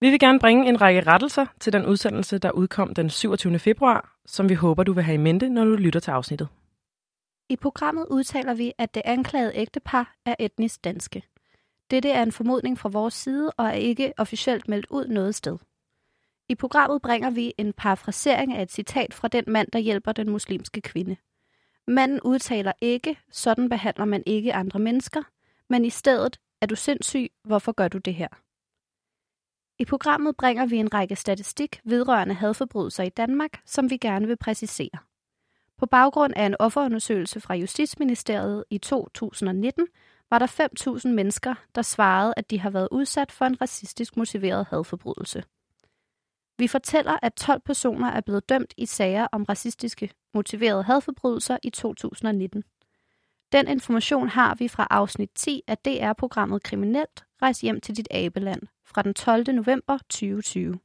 Vi vil gerne bringe en række rettelser til den udsendelse, der udkom den 27. februar, som vi håber, du vil have i mente, når du lytter til afsnittet. I programmet udtaler vi, at det anklagede ægtepar er etnisk danske. Dette er en formodning fra vores side og er ikke officielt meldt ud noget sted. I programmet bringer vi en parafrasering af et citat fra den mand, der hjælper den muslimske kvinde. Manden udtaler ikke, sådan behandler man ikke andre mennesker, men i stedet, er du sindssyg, hvorfor gør du det her? I programmet bringer vi en række statistik vedrørende hadforbrydelser i Danmark, som vi gerne vil præcisere. På baggrund af en offerundersøgelse fra Justitsministeriet i 2019, var der 5.000 mennesker, der svarede, at de har været udsat for en racistisk motiveret hadforbrydelse. Vi fortæller, at 12 personer er blevet dømt i sager om racistiske motiverede hadforbrydelser i 2019. Den information har vi fra afsnit 10 af DR-programmet Kriminelt Rejs hjem til dit abeland fra den 12. november 2020.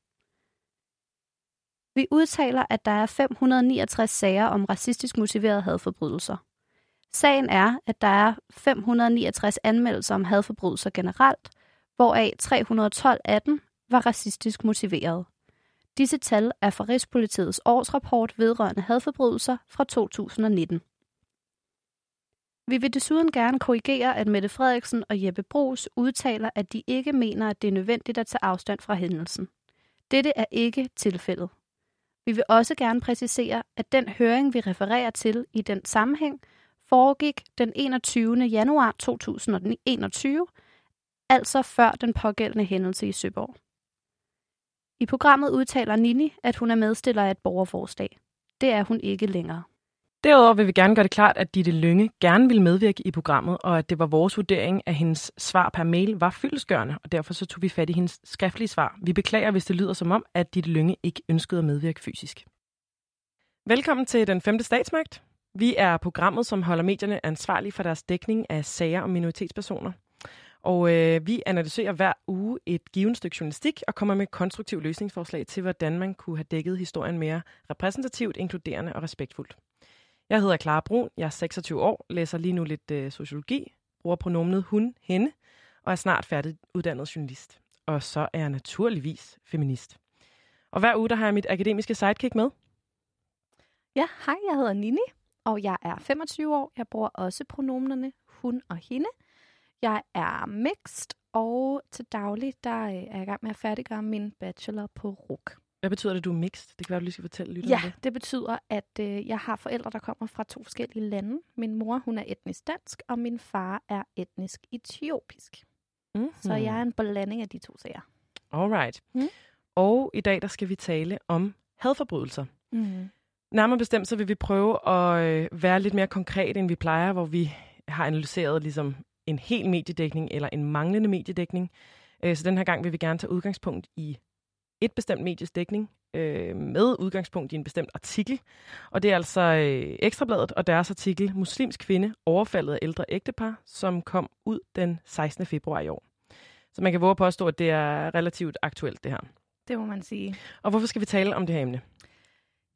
Vi udtaler, at der er 569 sager om racistisk motiverede hadforbrydelser. Sagen er, at der er 569 anmeldelser om hadforbrydelser generelt, hvoraf 312 af dem var racistisk motiveret. Disse tal er fra Rigspolitiets årsrapport vedrørende hadforbrydelser fra 2019. Vi vil desuden gerne korrigere, at Mette Frederiksen og Jeppe Brugs udtaler, at de ikke mener, at det er nødvendigt at tage afstand fra hændelsen. Dette er ikke tilfældet. Vi vil også gerne præcisere, at den høring, vi refererer til i den sammenhæng, foregik den 21. januar 2021, altså før den pågældende hændelse i Søborg. I programmet udtaler Nini, at hun er medstiller af et borgerforslag. Det er hun ikke længere. Derudover vil vi gerne gøre det klart, at Ditte Lønge gerne vil medvirke i programmet, og at det var vores vurdering, at hendes svar per mail var fyldesgørende, og derfor så tog vi fat i hendes skriftlige svar. Vi beklager, hvis det lyder som om, at Ditte Lønge ikke ønskede at medvirke fysisk. Velkommen til Den Femte Statsmagt. Vi er programmet, som holder medierne ansvarlige for deres dækning af sager om minoritetspersoner. Og øh, vi analyserer hver uge et givet stykke journalistik og kommer med konstruktive løsningsforslag til, hvordan man kunne have dækket historien mere repræsentativt, inkluderende og respektfuldt. Jeg hedder Clara Brun, jeg er 26 år, læser lige nu lidt øh, sociologi, bruger pronomenet hun, hende, og er snart færdiguddannet journalist. Og så er jeg naturligvis feminist. Og hver uge der har jeg mit akademiske sidekick med. Ja, hej, jeg hedder Nini, og jeg er 25 år. Jeg bruger også pronomenerne hun og hende. Jeg er mixed, og til daglig der øh, er jeg i gang med at færdiggøre min bachelor på RUK. Hvad betyder det, du er mixed? Det kan være, du lige skal fortælle lytterne Ja, det. det betyder, at øh, jeg har forældre, der kommer fra to forskellige lande. Min mor, hun er etnisk dansk, og min far er etnisk etiopisk. Mm-hmm. Så jeg er en blanding af de to sager. Alright. Mm. Og i dag, der skal vi tale om hadforbrydelser. Mm. Nærmere bestemt, så vil vi prøve at øh, være lidt mere konkret, end vi plejer, hvor vi har analyseret ligesom en hel mediedækning eller en manglende mediedækning. Øh, så den her gang vil vi gerne tage udgangspunkt i et bestemt medies dækning øh, med udgangspunkt i en bestemt artikel. Og det er altså øh, Ekstrabladet og deres artikel Muslimsk kvinde overfaldet af ældre ægtepar, som kom ud den 16. februar i år. Så man kan våge påstå, at det er relativt aktuelt, det her. Det må man sige. Og hvorfor skal vi tale om det her emne?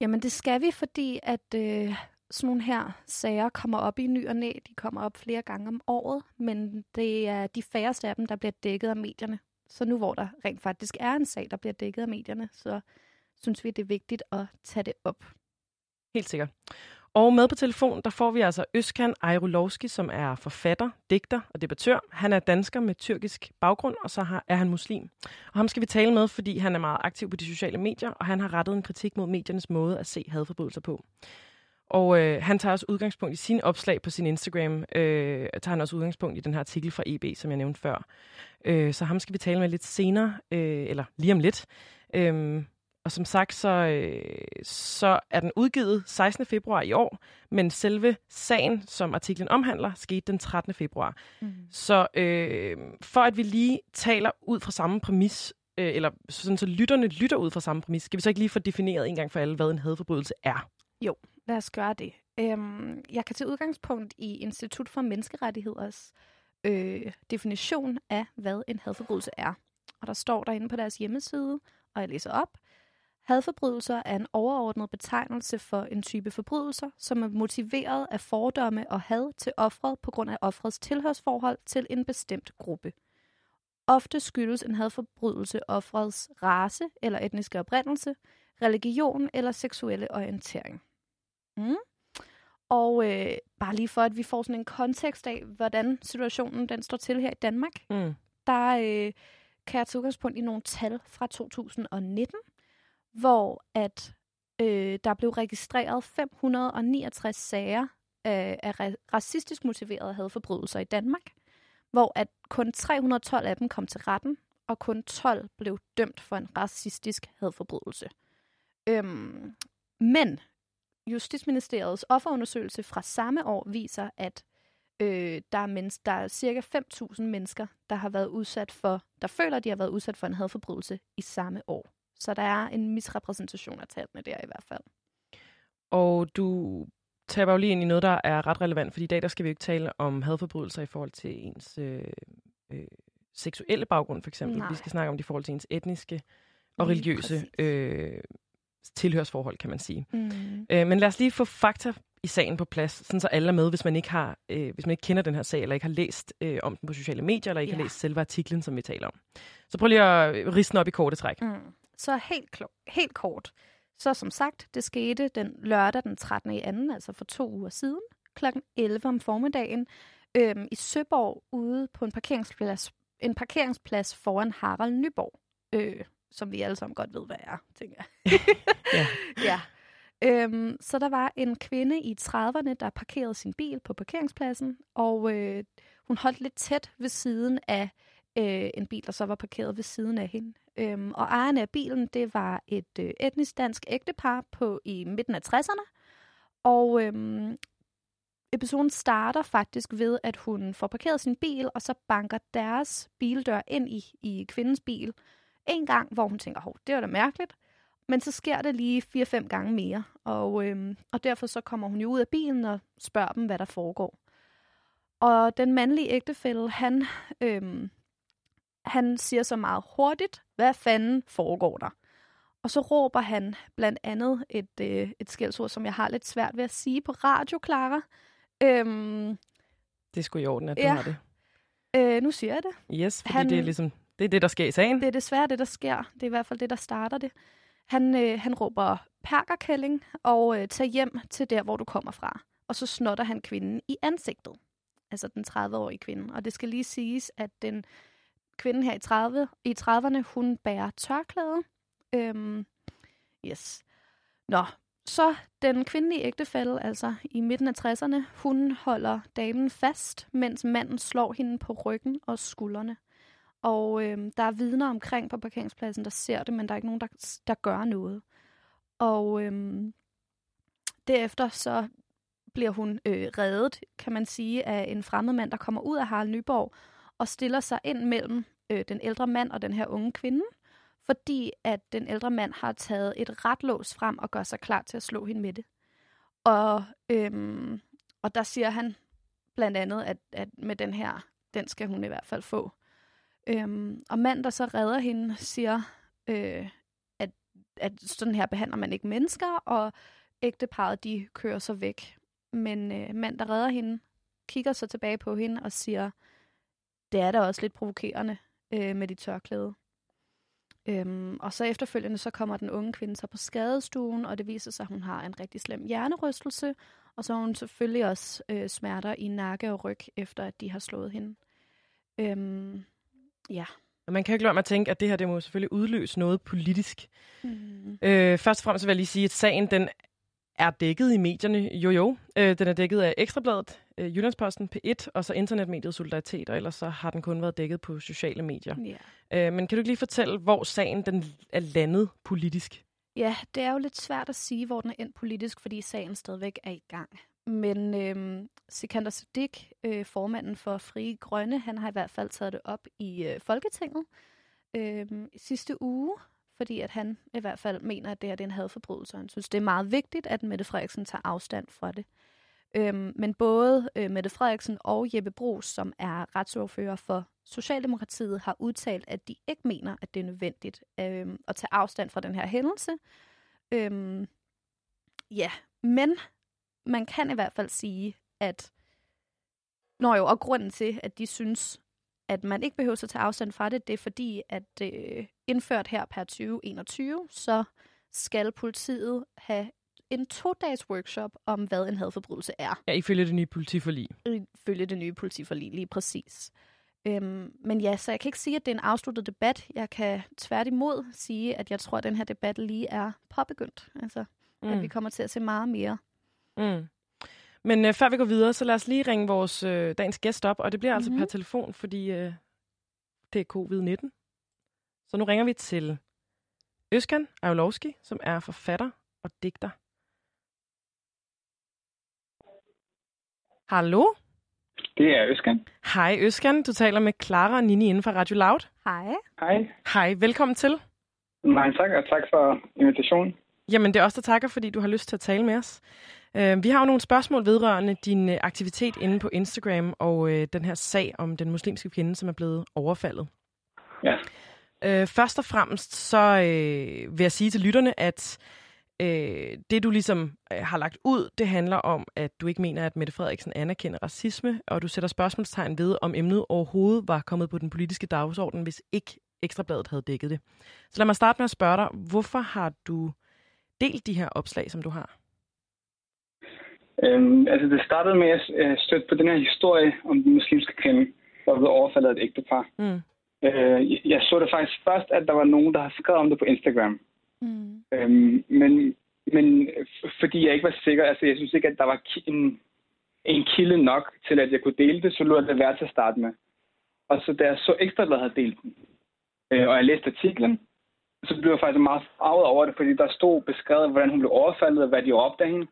Jamen det skal vi, fordi at øh, sådan nogle her sager kommer op i ny og næ. De kommer op flere gange om året, men det er de færreste af dem, der bliver dækket af medierne. Så nu hvor der rent faktisk er en sag, der bliver dækket af medierne, så synes vi, det er vigtigt at tage det op. Helt sikkert. Og med på telefon, der får vi altså Øskan Ejrulovski, som er forfatter, digter og debattør. Han er dansker med tyrkisk baggrund, og så har, er han muslim. Og ham skal vi tale med, fordi han er meget aktiv på de sociale medier, og han har rettet en kritik mod mediernes måde at se hadforbrydelser på. Og øh, han tager også udgangspunkt i sin opslag på sin Instagram, øh, tager han også udgangspunkt i den her artikel fra EB, som jeg nævnte før. Øh, så ham skal vi tale med lidt senere, øh, eller lige om lidt. Øh, og som sagt, så, øh, så er den udgivet 16. februar i år, men selve sagen, som artiklen omhandler, skete den 13. februar. Mm. Så øh, for at vi lige taler ud fra samme præmis, øh, eller sådan så lytterne lytter ud fra samme præmis, skal vi så ikke lige få defineret en gang for alle, hvad en hadforbrydelse er? Jo, lad os gøre det. Øhm, jeg kan tage udgangspunkt i Institut for Menneskerettigheders øh, definition af, hvad en hadforbrydelse er. Og der står derinde på deres hjemmeside, og jeg læser op, Hadforbrydelser er en overordnet betegnelse for en type forbrydelser, som er motiveret af fordomme og had til offret på grund af offrets tilhørsforhold til en bestemt gruppe. Ofte skyldes en hadforbrydelse offerets race eller etniske oprindelse, religion eller seksuelle orientering. Mm. Og øh, bare lige for, at vi får sådan en kontekst af, hvordan situationen den står til her i Danmark, Mm. der øh, kan jeg tage udgangspunkt i nogle tal fra 2019, hvor at øh, der blev registreret 569 sager af, af ra- racistisk motiverede hadforbrydelser i Danmark, hvor at kun 312 af dem kom til retten, og kun 12 blev dømt for en racistisk hadforbrydelse. Øhm, men Justitsministeriets offerundersøgelse fra samme år viser, at øh, der, er mens- der er cirka 5.000 mennesker, der har været udsat for, der føler, at de har været udsat for en hadforbrydelse i samme år. Så der er en misrepræsentation af tallene der i hvert fald. Og du taber jo lige ind i noget, der er ret relevant, fordi i dag der skal vi jo ikke tale om hadforbrydelser i forhold til ens øh, øh, seksuelle baggrund, for eksempel. Nej. Vi skal snakke om det i forhold til ens etniske og religiøse øh, tilhørsforhold, kan man sige. Mm. Øh, men lad os lige få fakta i sagen på plads, sådan så alle er med, hvis man ikke har, øh, hvis man ikke kender den her sag, eller ikke har læst øh, om den på sociale medier, eller ikke Ja. har læst selve artiklen, som vi taler om. Så prøv lige at øh, riste den op i korte træk. Mm. Så helt, helt kort. Så som sagt, det skete den lørdag den 13. i anden, altså for to uger siden, kl. 11 om formiddagen, øhm, i Søborg ude på en parkeringsplads, en parkeringsplads foran Harald Nyborg, øh, som vi alle sammen godt ved, hvad er, tænker jeg. Ja. ja. Øhm, så der var en kvinde i 30'erne, der parkerede sin bil på parkeringspladsen, og øh, hun holdt lidt tæt ved siden af øh, en bil, der så var parkeret ved siden af hende. Øhm, og ejerne af bilen, det var et øh, etnisk dansk ægtepar på i midten af 60'erne. Og øhm, episoden starter faktisk ved, at hun får parkeret sin bil, og så banker deres bildør ind i, i kvindens bil en gang, hvor hun tænker, hov, det var da mærkeligt. Men så sker det lige 4-5 gange mere, og, øhm, og derfor så kommer hun jo ud af bilen og spørger dem, hvad der foregår. Og den mandlige ægtefælle, han, øhm, han siger så meget hurtigt, hvad fanden foregår der? Og så råber han blandt andet et, øh, et skældsord, som jeg har lidt svært ved at sige på radio, Clara. Øhm, Det sgu i orden, at du Ja. har det. øh, nu siger jeg det. Yes, fordi Han- det er ligesom, det er det, der sker i sagen. Det er desværre det, der sker. Det er i hvert fald det, der starter det. Han, øh, han råber perkerkælling og øh, tager hjem til der, hvor du kommer fra. Og så snotter han kvinden i ansigtet. Altså den 30-årige kvinde. Og det skal lige siges, at den kvinde her i, 30, i 30'erne, hun bærer tørklæde. Øhm, yes. Nå, så den kvindelige ægtefælle, altså i midten af 60'erne, hun holder damen fast, mens manden slår hende på ryggen og skuldrene. Og øh, der er vidner omkring på parkeringspladsen, der ser det, men der er ikke nogen, der, der gør noget. Og øh, derefter så bliver hun øh, reddet, kan man sige, af en fremmed mand, der kommer ud af Harald Nyborg og stiller sig ind mellem øh, den ældre mand og den her unge kvinde, fordi at den ældre mand har taget et retlås frem og gør sig klar til at slå hende med det. Og, øhm, og der siger han blandt andet, at, at med den her, den skal hun i hvert fald få. Øhm, og manden, der så redder hende, siger, øh, at, at sådan her behandler man ikke mennesker, og ægteparet, de kører så væk. Men øh, mand, der redder hende, kigger så tilbage på hende og siger, det er da også lidt provokerende øh, med de tørklæde. Øhm, og så efterfølgende, så kommer den unge kvinde så på skadestuen, og det viser sig, at hun har en rigtig slem hjernerystelse, og så har hun selvfølgelig også øh, smerter i nakke og ryg, efter at de har slået hende. Øhm, ja. Og man kan jo ikke lade mig at tænke, at det her det må selvfølgelig udløse noget politisk. Mm. Øh, først og fremmest vil jeg lige sige, at sagen den er dækket i medierne. Jo jo, øh, den er dækket af Ekstrabladet, øh, Jyllandsposten, P1 og så internetmediet Solidaritet, og ellers så har den kun været dækket på sociale medier. Ja. Øh, men kan du ikke lige fortælle, hvor sagen den er landet politisk? ja, det er jo lidt svært at sige, hvor den er endt politisk, fordi sagen stadigvæk er i gang. Men øh, Sikander Siddiq, øh, formanden for Frie Grønne, han har i hvert fald taget det op i øh, Folketinget øh, sidste uge, fordi at han i hvert fald mener, at det her det er en hadforbrydelse. og Han synes, det er meget vigtigt, at Mette Frederiksen tager afstand fra det. Øhm, men både øh, Mette Frederiksen og Jeppe Brugs, som er retsordfører for Socialdemokratiet, har udtalt, at de ikke mener, at det er nødvendigt øh, at tage afstand fra den her hændelse. Øhm, ja, men man kan i hvert fald sige, at Nå jo, og grunden til, at de synes, at man ikke behøver at tage afstand fra det, det er fordi, at øh, indført her per 2021, så skal politiet have en to-dages workshop om, hvad en hadforbrydelse er. Ja, ifølge det nye politiforlig. Ifølge det nye politiforlig, lige præcis. Øhm, men ja, så jeg kan ikke sige, at det er en afsluttet debat. Jeg kan tværtimod sige, at jeg tror, at den her debat lige er påbegyndt. Altså, mm. at vi kommer til at se meget mere. Mm. Men øh, før vi går videre, så lad os lige ringe vores øh, dagens gæst op, og det bliver mm-hmm. altså per mhm. telefon, fordi øh, det er covid-19. Så nu ringer vi til Øskan Ajolowski, som er forfatter og digter. Hallo? Det er Øskan. Hej Øskan, du taler med Clara og Nini inden for Radio Loud. Hej. Hej. Hej, velkommen til. Nej, tak, og tak for invitationen. Jamen, det er også der takker, fordi du har lyst til at tale med os. Uh, vi har jo nogle spørgsmål vedrørende din uh, aktivitet inde på Instagram og uh, den her sag om den muslimske kvinde, som er blevet overfaldet. Ja. Uh, først og fremmest så uh, vil jeg sige til lytterne, at øh, det du ligesom øh, har lagt ud, det handler om, at du ikke mener, at Mette Frederiksen anerkender racisme, og du sætter spørgsmålstegn ved, om emnet overhovedet var kommet på den politiske dagsorden, hvis ikke Ekstrabladet havde dækket det. Så lad mig starte med at spørge dig, hvorfor har du delt de her opslag, som du har? Øhm, altså det startede med, at jeg stødte på den her historie om den muslimske kvinde, der blev overfaldet af et ægtepar. Mm. Øh, jeg så det faktisk først, at der var nogen, der har skrevet om det på Instagram. Mm. Øhm, men, men fordi jeg ikke var sikker, altså jeg synes ikke, at der var en, en kilde nok til, at jeg kunne dele det, så lå det være til at starte med. Og så da jeg så ekstra, der havde delt den, øh, og jeg læste artiklen, så blev jeg faktisk meget farvet over det, fordi der stod beskrevet, hvordan hun blev overfaldet, og hvad de opdagede hende.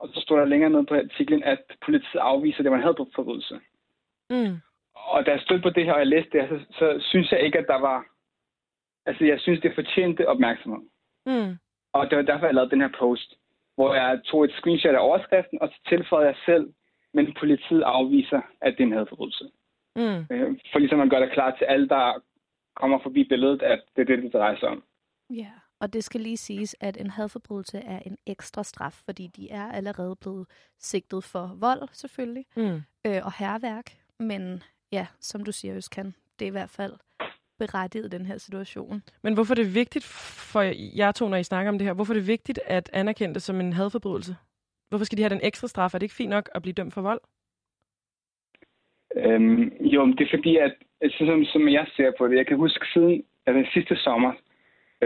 Og så stod der længere ned på artiklen, at politiet afviser, at det var en hadforbrydelse. Mm. Og da jeg stødte på det her, og jeg læste det, så, så synes jeg ikke, at der var... Altså, jeg synes, det fortjente opmærksomhed. Mm. Og det var derfor, jeg lavede den her post, hvor jeg tog et screenshot af overskriften, og så tilføjede jeg selv, men politiet afviser, at det er en hadforbrydelse. Mm. Øh, for ligesom man gør det klart til alle, der kommer forbi billedet, at det er det, det drejer sig om. Ja, og det skal lige siges, at en hadforbrydelse er en ekstra straf, fordi de er allerede blevet sigtet for vold, selvfølgelig, mm. øh, og herværk. Men ja, som du siger, Øskan, det er i hvert fald berettiget den her situation. Men hvorfor er det vigtigt for jer to, når I snakker om det her, hvorfor er det vigtigt at anerkende det som en hadforbrydelse? Hvorfor skal de have den ekstra straf? Er det ikke fint nok at blive dømt for vold? Øhm, jo, det er fordi, at som, som jeg ser på det, jeg kan huske siden altså, sidste sommer,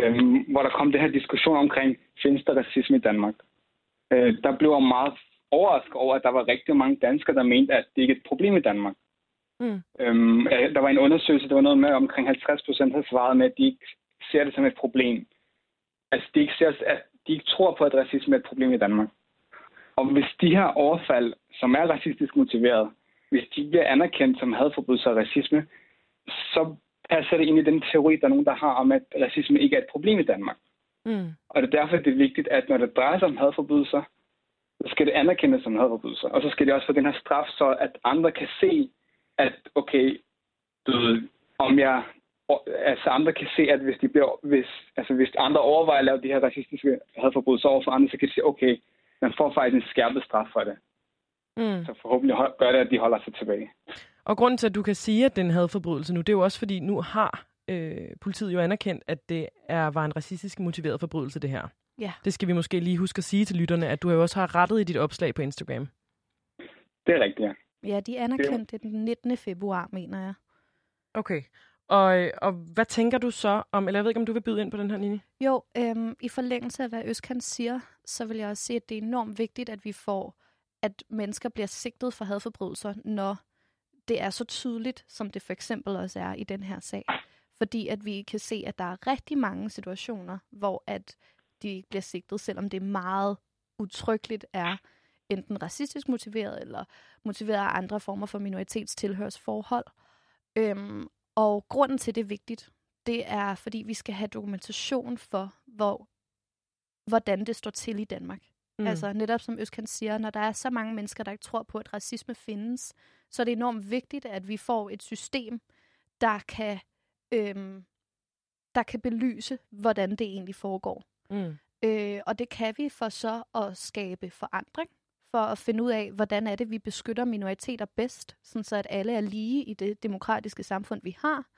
øhm, hvor der kom det her diskussion omkring, findes der racisme i Danmark? Øh, der blev jeg meget overrasket over, at der var rigtig mange danskere, der mente, at det ikke er et problem i Danmark. Mm. Øhm, der var en undersøgelse, der var noget med, omkring 50 procent havde svaret med, at de ikke ser det som et problem. Altså, de ikke, ser, at de ikke tror på, at racisme er et problem i Danmark. Og hvis de her overfald, som er racistisk motiveret, hvis de bliver anerkendt som hadforbrydelser og racisme, så passer det ind i den teori, der er nogen, der har om, at racisme ikke er et problem i Danmark. Mm. Og det er derfor, det er vigtigt, at når det drejer sig om hadforbrydelser, så skal det anerkendes som hadforbrydelser. Og så skal det også få den her straf, så at andre kan se, at okay, du ved, om jeg altså andre kan se, at hvis, de bliver, hvis, altså hvis andre overvejer at lave de her racistiske hadforbrydelser over for andre, så kan de sige, okay, man får faktisk en skærpet straf for det. Mm. Så forhåbentlig gør det, at de holder sig tilbage. Og grunden til, at du kan sige, at det er en hadforbrydelse nu, det er jo også fordi, nu har øh, politiet jo anerkendt, at det er, var en racistisk motiveret forbrydelse, det her. Ja. Det skal vi måske lige huske at sige til lytterne, at du jo også har rettet i dit opslag på Instagram. Det er rigtigt, ja. Ja, de anerkendte det den 19. februar, mener jeg. Okay. Og, og hvad tænker du så om, eller jeg ved ikke, om du vil byde ind på den her linje? Jo, øhm, i forlængelse af, hvad Øskan siger, så vil jeg også sige, at det er enormt vigtigt, at vi får, at mennesker bliver sigtet for hadforbrydelser, når det er så tydeligt, som det for eksempel også er i den her sag. Fordi at vi kan se, at der er rigtig mange situationer, hvor at de ikke bliver sigtet, selvom det meget utryggeligt er enten racistisk motiveret eller motiveret af andre former for minoritetstilhørsforhold. Øhm, og grunden til, det er vigtigt, det er, fordi vi skal have dokumentation for, hvor, hvordan det står til i Danmark. Mm. Altså netop som Øskan siger, når der er så mange mennesker, der ikke tror på, at racisme findes, så er det enormt vigtigt, at vi får et system, der kan, øhm, der kan belyse, hvordan det egentlig foregår. Mm. Øh, og det kan vi for så at skabe forandring, for at finde ud af, hvordan er det, vi beskytter minoriteter bedst, sådan så at alle er lige i det demokratiske samfund, vi har.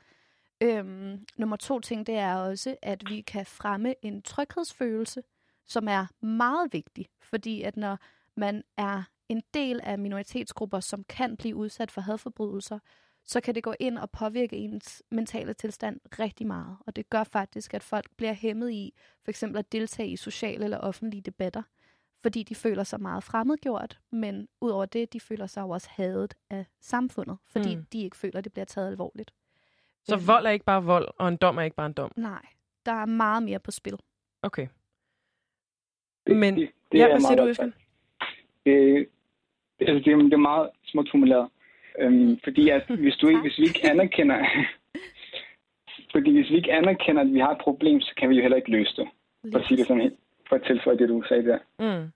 Øhm, nummer to ting, det er også, at vi kan fremme en tryghedsfølelse, som er meget vigtig, fordi at når man er en del af minoritetsgrupper, som kan blive udsat for hadforbrydelser, så kan det gå ind og påvirke ens mentale tilstand rigtig meget. Og det gør faktisk, at folk bliver hæmmet i for eksempel at deltage i sociale eller offentlige debatter, fordi de føler sig meget fremmedgjort, men udover det, de føler sig også hadet af samfundet, fordi mm. de ikke føler, at det bliver taget alvorligt. Så øhm. vold er ikke bare vold, og en dom er ikke bare en dom? Nej, der er meget mere på spil. Okay. Men, det, det ja, hvad siger du, Øsken? Det, det, altså, det, det er meget småt formuleret. Øhm, fordi at hvis, du ikke, hvis vi ikke anerkender... fordi hvis vi ikke anerkender, at vi har et problem, så kan vi jo heller ikke løse det. For at sige det sådan for at tilføje det, du sagde der. Mm.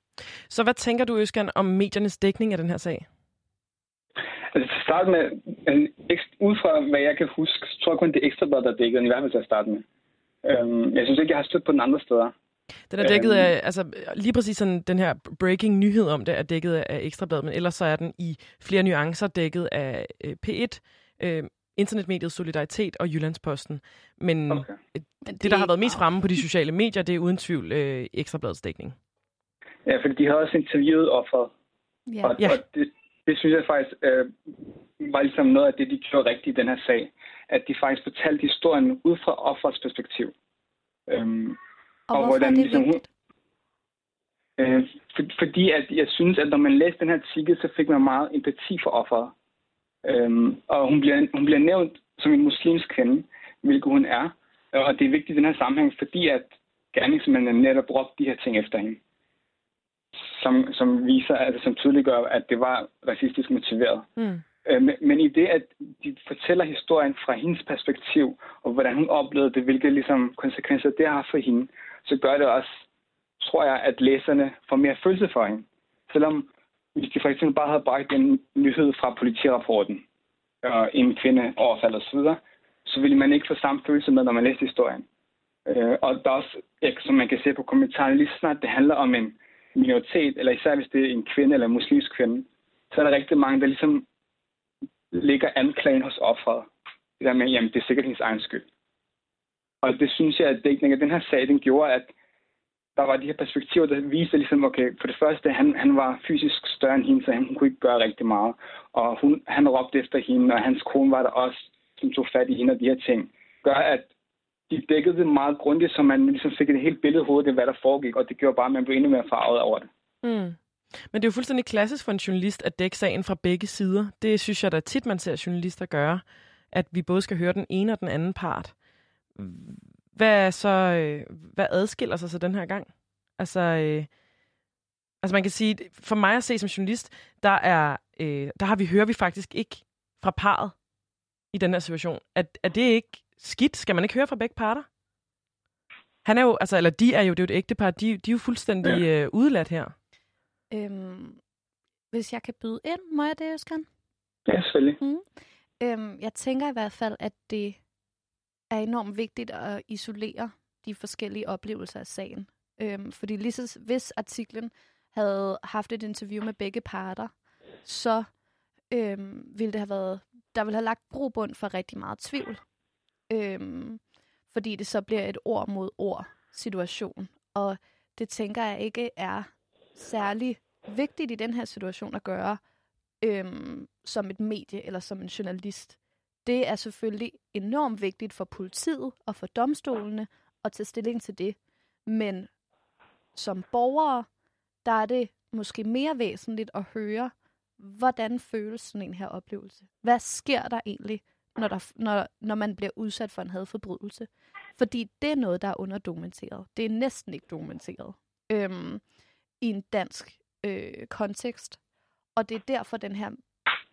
Så hvad tænker du, Øskan, om mediernes dækning af den her sag? Altså til at starte med, ud fra hvad jeg kan huske, så tror jeg kun, det er ekstrabladet, der er dækket, i hvert fald til at starte med. Øhm, jeg synes ikke, jeg har stødt på den andre steder. Den er dækket af, øhm. altså lige præcis sådan den her breaking nyhed om det er dækket af Ekstrabladet, men ellers så er den i flere nuancer dækket af øh, P1, øh, internetmediet Solidaritet og Jyllandsposten. Men okay. det, det, der har været mest fremme på de sociale medier, det er uden tvivl øh, Ekstrabladets dækning. Ja, fordi de har også interviewet offeret. Ja. Og, ja. og det, det synes jeg faktisk øh, var ligesom noget af det, de gjorde rigtigt i den her sag. At de faktisk fortalte historien ud fra offerets perspektiv. Øhm, og, og hvordan, er det ligesom, vigtigt? Øh, for, fordi at jeg synes, at når man læste den her artikel, så fik man meget empati for offeret. Øhm, og hun bliver, hun bliver nævnt som en muslimsk kvinde, hvilket hun er. Og det er vigtigt i den her sammenhæng, fordi at gerningsmændene netop brugte de her ting efter hende. Som, som viser, altså, som tydeliggør, at det var racistisk motiveret. Mm. Øh, men, men i det, at de fortæller historien fra hendes perspektiv, og hvordan hun oplevede det, hvilke ligesom, konsekvenser det har for hende, så gør det også, tror jeg, at læserne får mere følelse for hende. Selvom hvis de for eksempel bare havde bragt en nyhed fra politirapporten, og en kvinde overfaldet osv., så ville man ikke få samme følelse med, når man læser historien. Øh, og der er også, som man kan se på kommentarerne, lige snart det handler om en minoritet, eller især hvis det er en kvinde eller en muslimsk kvinde, så er der rigtig mange, der ligesom ligger anklagen hos offeret. Det der med, jamen det er sikkert hendes egen skyld. Og det synes jeg, at dækningen af den her sag, den gjorde, at der var de her perspektiver, der viste ligesom, okay, for det første, han, han var fysisk større end hende, så han kunne ikke gøre rigtig meget. Og hun, han råbte efter hende, og hans kone var der også, som tog fat i hende og de her ting. Gør, at de dækkede det meget grundigt, så man ligesom fik et helt billede hovedet af, hvad der foregik, og det gjorde bare, at man blev endnu mere farvet over det. Mm. Men det er jo fuldstændig klassisk for en journalist at dække sagen fra begge sider. Det synes jeg, der tit man ser journalister gøre, at vi både skal høre den ene og den anden part. Hvad er så, øh, hvad adskiller sig så den her gang? Altså, øh, altså man kan sige, for mig at se som journalist, der er, øh, der har vi hører vi faktisk ikke fra parret i den her situation. Er, er det ikke skidt? Skal man ikke høre fra begge parter? Han er jo, altså, eller de er jo, det er jo et ægtepar, de, de er jo fuldstændig ja. øh, udladt her. Øhm, hvis jeg kan byde ind, må jeg det, Øskan? Ja, selvfølgelig. Mm. Øhm, jeg tænker i hvert fald, at det er enormt vigtigt at isolere de forskellige oplevelser af sagen. Øhm, fordi lige så, hvis artiklen havde haft et interview med begge parter, så øhm, ville det have været, der ville have lagt grobund for rigtig meget tvivl. Øhm, fordi det så bliver et ord mod ord situation. Og det tænker jeg ikke er særlig vigtigt i den her situation at gøre øhm, som et medie eller som en journalist. Det er selvfølgelig enormt vigtigt for politiet og for domstolene at tage stilling til det. Men som borgere, der er det måske mere væsentligt at høre, hvordan føles sådan en her oplevelse? Hvad sker der egentlig, når, der, når, når man bliver udsat for en hadforbrydelse? Fordi det er noget, der er underdokumenteret. Det er næsten ikke dokumenteret øhm, i en dansk øh, kontekst. Og det er derfor, den her,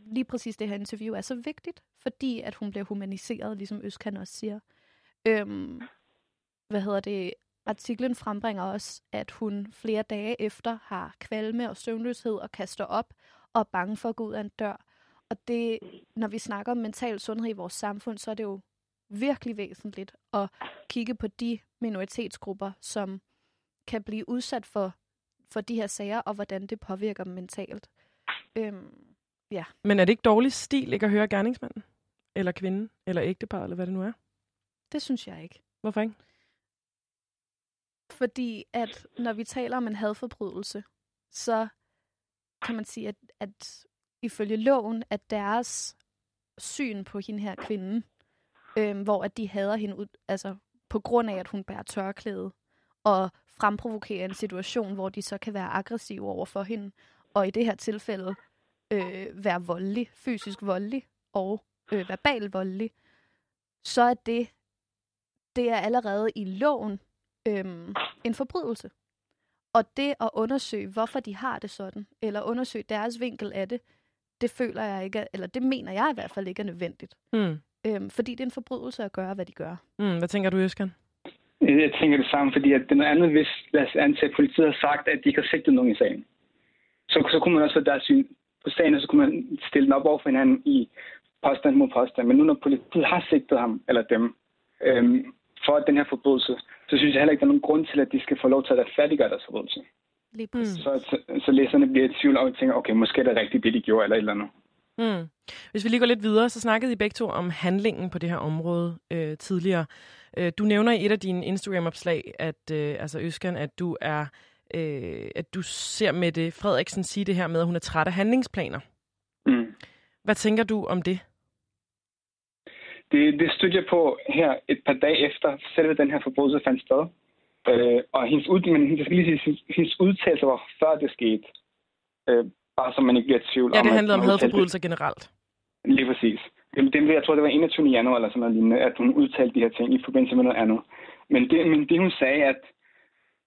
lige præcis det her interview er så vigtigt, fordi at hun bliver humaniseret, ligesom Øskan også siger. Øhm, hvad hedder det? Artiklen frembringer også, at hun flere dage efter har kvalme og søvnløshed og kaster op og er bange for at gå ud af en dør. Og det, når vi snakker om mental sundhed i vores samfund, så er det jo virkelig væsentligt at kigge på de minoritetsgrupper, som kan blive udsat for for de her sager, og hvordan det påvirker dem mentalt. Øhm, ja. Men er det ikke dårlig stil ikke at høre gerningsmanden? Eller kvinden? Eller ægtepar, eller hvad det nu er? Det synes jeg ikke. Hvorfor ikke? Fordi at når vi taler om en hadforbrydelse, så kan man sige, at, at ifølge loven, at deres syn på hende her kvinde, øhm, hvor at de hader hende ud, altså på grund af, at hun bærer tørklæde, og fremprovokerer en situation, hvor de så kan være aggressive over for hende, og i det her tilfælde øh, være voldelig, fysisk voldelig og øh, verbal voldelig, så er det, det er allerede i loven øhm, en forbrydelse. Og det at undersøge, hvorfor de har det sådan, eller undersøge deres vinkel af det, det føler jeg ikke, eller det mener jeg i hvert fald ikke er nødvendigt. Mm. Øhm, fordi det er en forbrydelse at gøre, hvad de gør. Mm. Hvad tænker du, Øskan? Jeg tænker det samme, fordi at det er noget andet, hvis lad os antage, at politiet har sagt, at de ikke har sigtet nogen i sagen. Så, så kunne man også få deres syn på sagen, så kunne man stille den op over for hinanden i påstand mod påstand. Men nu når politiet har sigtet ham, eller dem, øhm, for den her forbrydelse, så synes jeg heller ikke, der er nogen grund til, at de skal få lov til at retfærdiggøre deres forbrydelse. Lige. Mm. Så, så, så læserne bliver i tvivl og tænker, okay, måske er det rigtigt, det de gjorde, eller et eller andet. Mm. Hvis vi lige går lidt videre, så snakkede I begge to om handlingen på det her område øh, tidligere. Øh, du nævner i et af dine Instagram-opslag, at øh, altså Øskan, at du er øh, at du ser med det Frederiksen sige det her med, at hun er træt af handlingsplaner. Mm. Hvad tænker du om det? Det, det stødte jeg på her et par dage efter selve den her forbrydelse fandt sted. Øh, og hendes, ud, men, jeg skal lige sige, hendes, hendes udtalelse var før det skete. Øh, bare så man ikke bliver i tvivl Ja, det om, handlede at om hun hadforbrydelser generelt. Lige præcis. Det, det, jeg tror, det var 21. januar eller sådan noget lignende, at hun udtalte de her ting i forbindelse med noget andet. Men det, men det hun sagde, at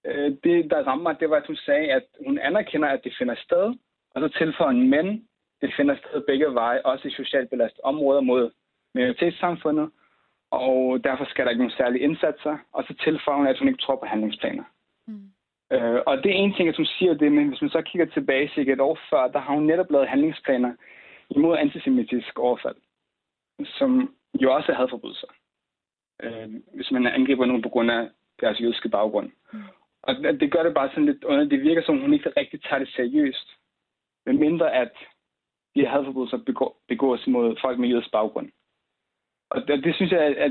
øh, det, der rammer mig, det var, at hun sagde, at hun anerkender, at det finder sted, og så tilføjer en men, det finder sted begge veje, også i socialt belastede områder mod minoritetssamfundet, og derfor skal der ikke nogen særlige indsatser, og så tilføjer hun, at hun ikke tror på handlingsplaner. Mm. Øh, og det er en ting, at hun siger det, men hvis man så kigger tilbage cirka et år før, der har hun netop lavet handlingsplaner imod antisemitisk overfald, som jo også er hadforbrydelser. Øh, hvis man angriber nogen på grund af deres jødiske baggrund. Mm. Og det gør det bare sådan lidt under. Det virker som, hun ikke rigtig tager det seriøst. Men mindre at de her hadforbrydelser begår, begås mod folk med jødisk baggrund. Og det, det synes jeg er, er,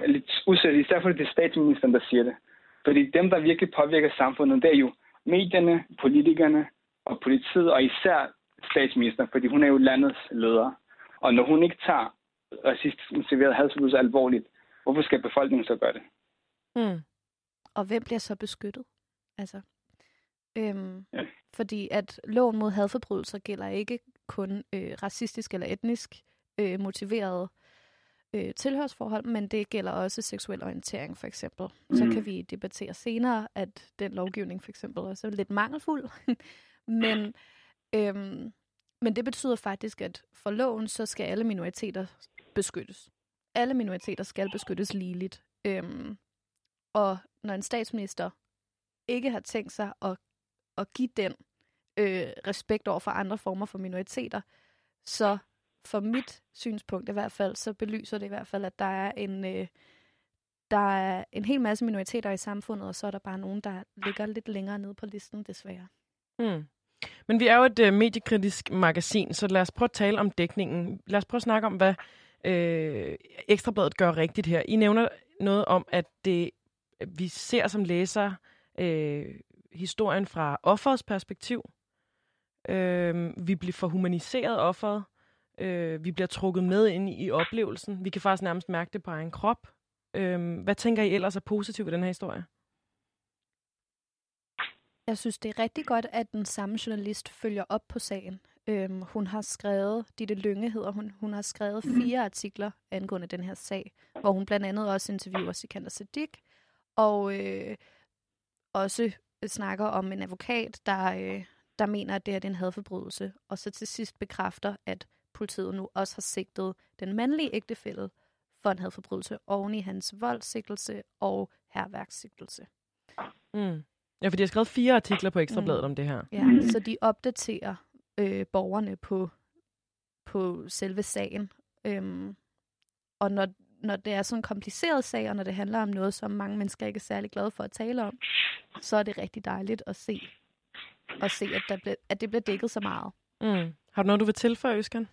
er lidt usædvanligt, især fordi det er statsministeren, der siger det. Fordi dem, der virkelig påvirker samfundet, det er jo medierne, politikerne og politiet, og især statsministeren, fordi hun er jo landets leder. Og når hun ikke tager racistisk motiveret hadforbrydelser alvorligt, hvorfor skal befolkningen så gøre det? Mm. Og hvem bliver så beskyttet? Altså, øhm, Ja. Fordi at loven mod hadforbrydelser gælder ikke kun øh, racistisk eller etnisk øh, motiveret øh, tilhørsforhold, men det gælder også seksuel orientering for eksempel. Mm. Så kan vi debattere senere, at den lovgivning for eksempel også er lidt mangelfuld. men, øhm, men det betyder faktisk, at for loven, så skal alle minoriteter beskyttes. Alle minoriteter skal beskyttes ligeligt. Øhm, og når en statsminister ikke har tænkt sig at, at give den øh, respekt over for andre former for minoriteter, så for mit synspunkt i hvert fald, så belyser det i hvert fald, at der er en, øh, der er en hel masse minoriteter i samfundet, og så er der bare nogen, der ligger lidt længere nede på listen, desværre. Mm. Men vi er jo et øh, mediekritisk magasin, så lad os prøve at tale om dækningen. Lad os prøve at snakke om, hvad øh, Ekstrabladet gør rigtigt her. I nævner noget om, at det, vi ser som læser øh, historien fra offerets perspektiv. Øh, vi bliver for humaniseret offeret. Øh, vi bliver trukket med ind i oplevelsen. Vi kan faktisk nærmest mærke det på egen krop. Øh, hvad tænker I ellers er positivt ved den her historie? Jeg synes, det er rigtig godt, at den samme journalist følger op på sagen. Øhm, hun har skrevet, Ditte Lynge hedder hun, hun har skrevet fire artikler angående den her sag, hvor hun blandt andet også interviewer Sikander Siddiq, og øh, også snakker om en advokat, der, øh, der mener, at det her det er en hadforbrydelse, og så til sidst bekræfter, at politiet nu også har sigtet den mandlige ægtefælde for en hadforbrydelse oven i hans voldsigtelse og herværkssigtelse. Mm. Ja, for de har skrevet fire artikler på Ekstrabladet Mm. om det her. Ja, så de opdaterer øh, borgerne på, på selve sagen. Øhm, og når, når det er sådan en kompliceret sag, og når det handler om noget, som mange mennesker ikke er særlig glade for at tale om, så er det rigtig dejligt at se, at se, at, der ble, at det bliver dækket så meget. Mm. Har du noget, du vil tilføje, Øskan?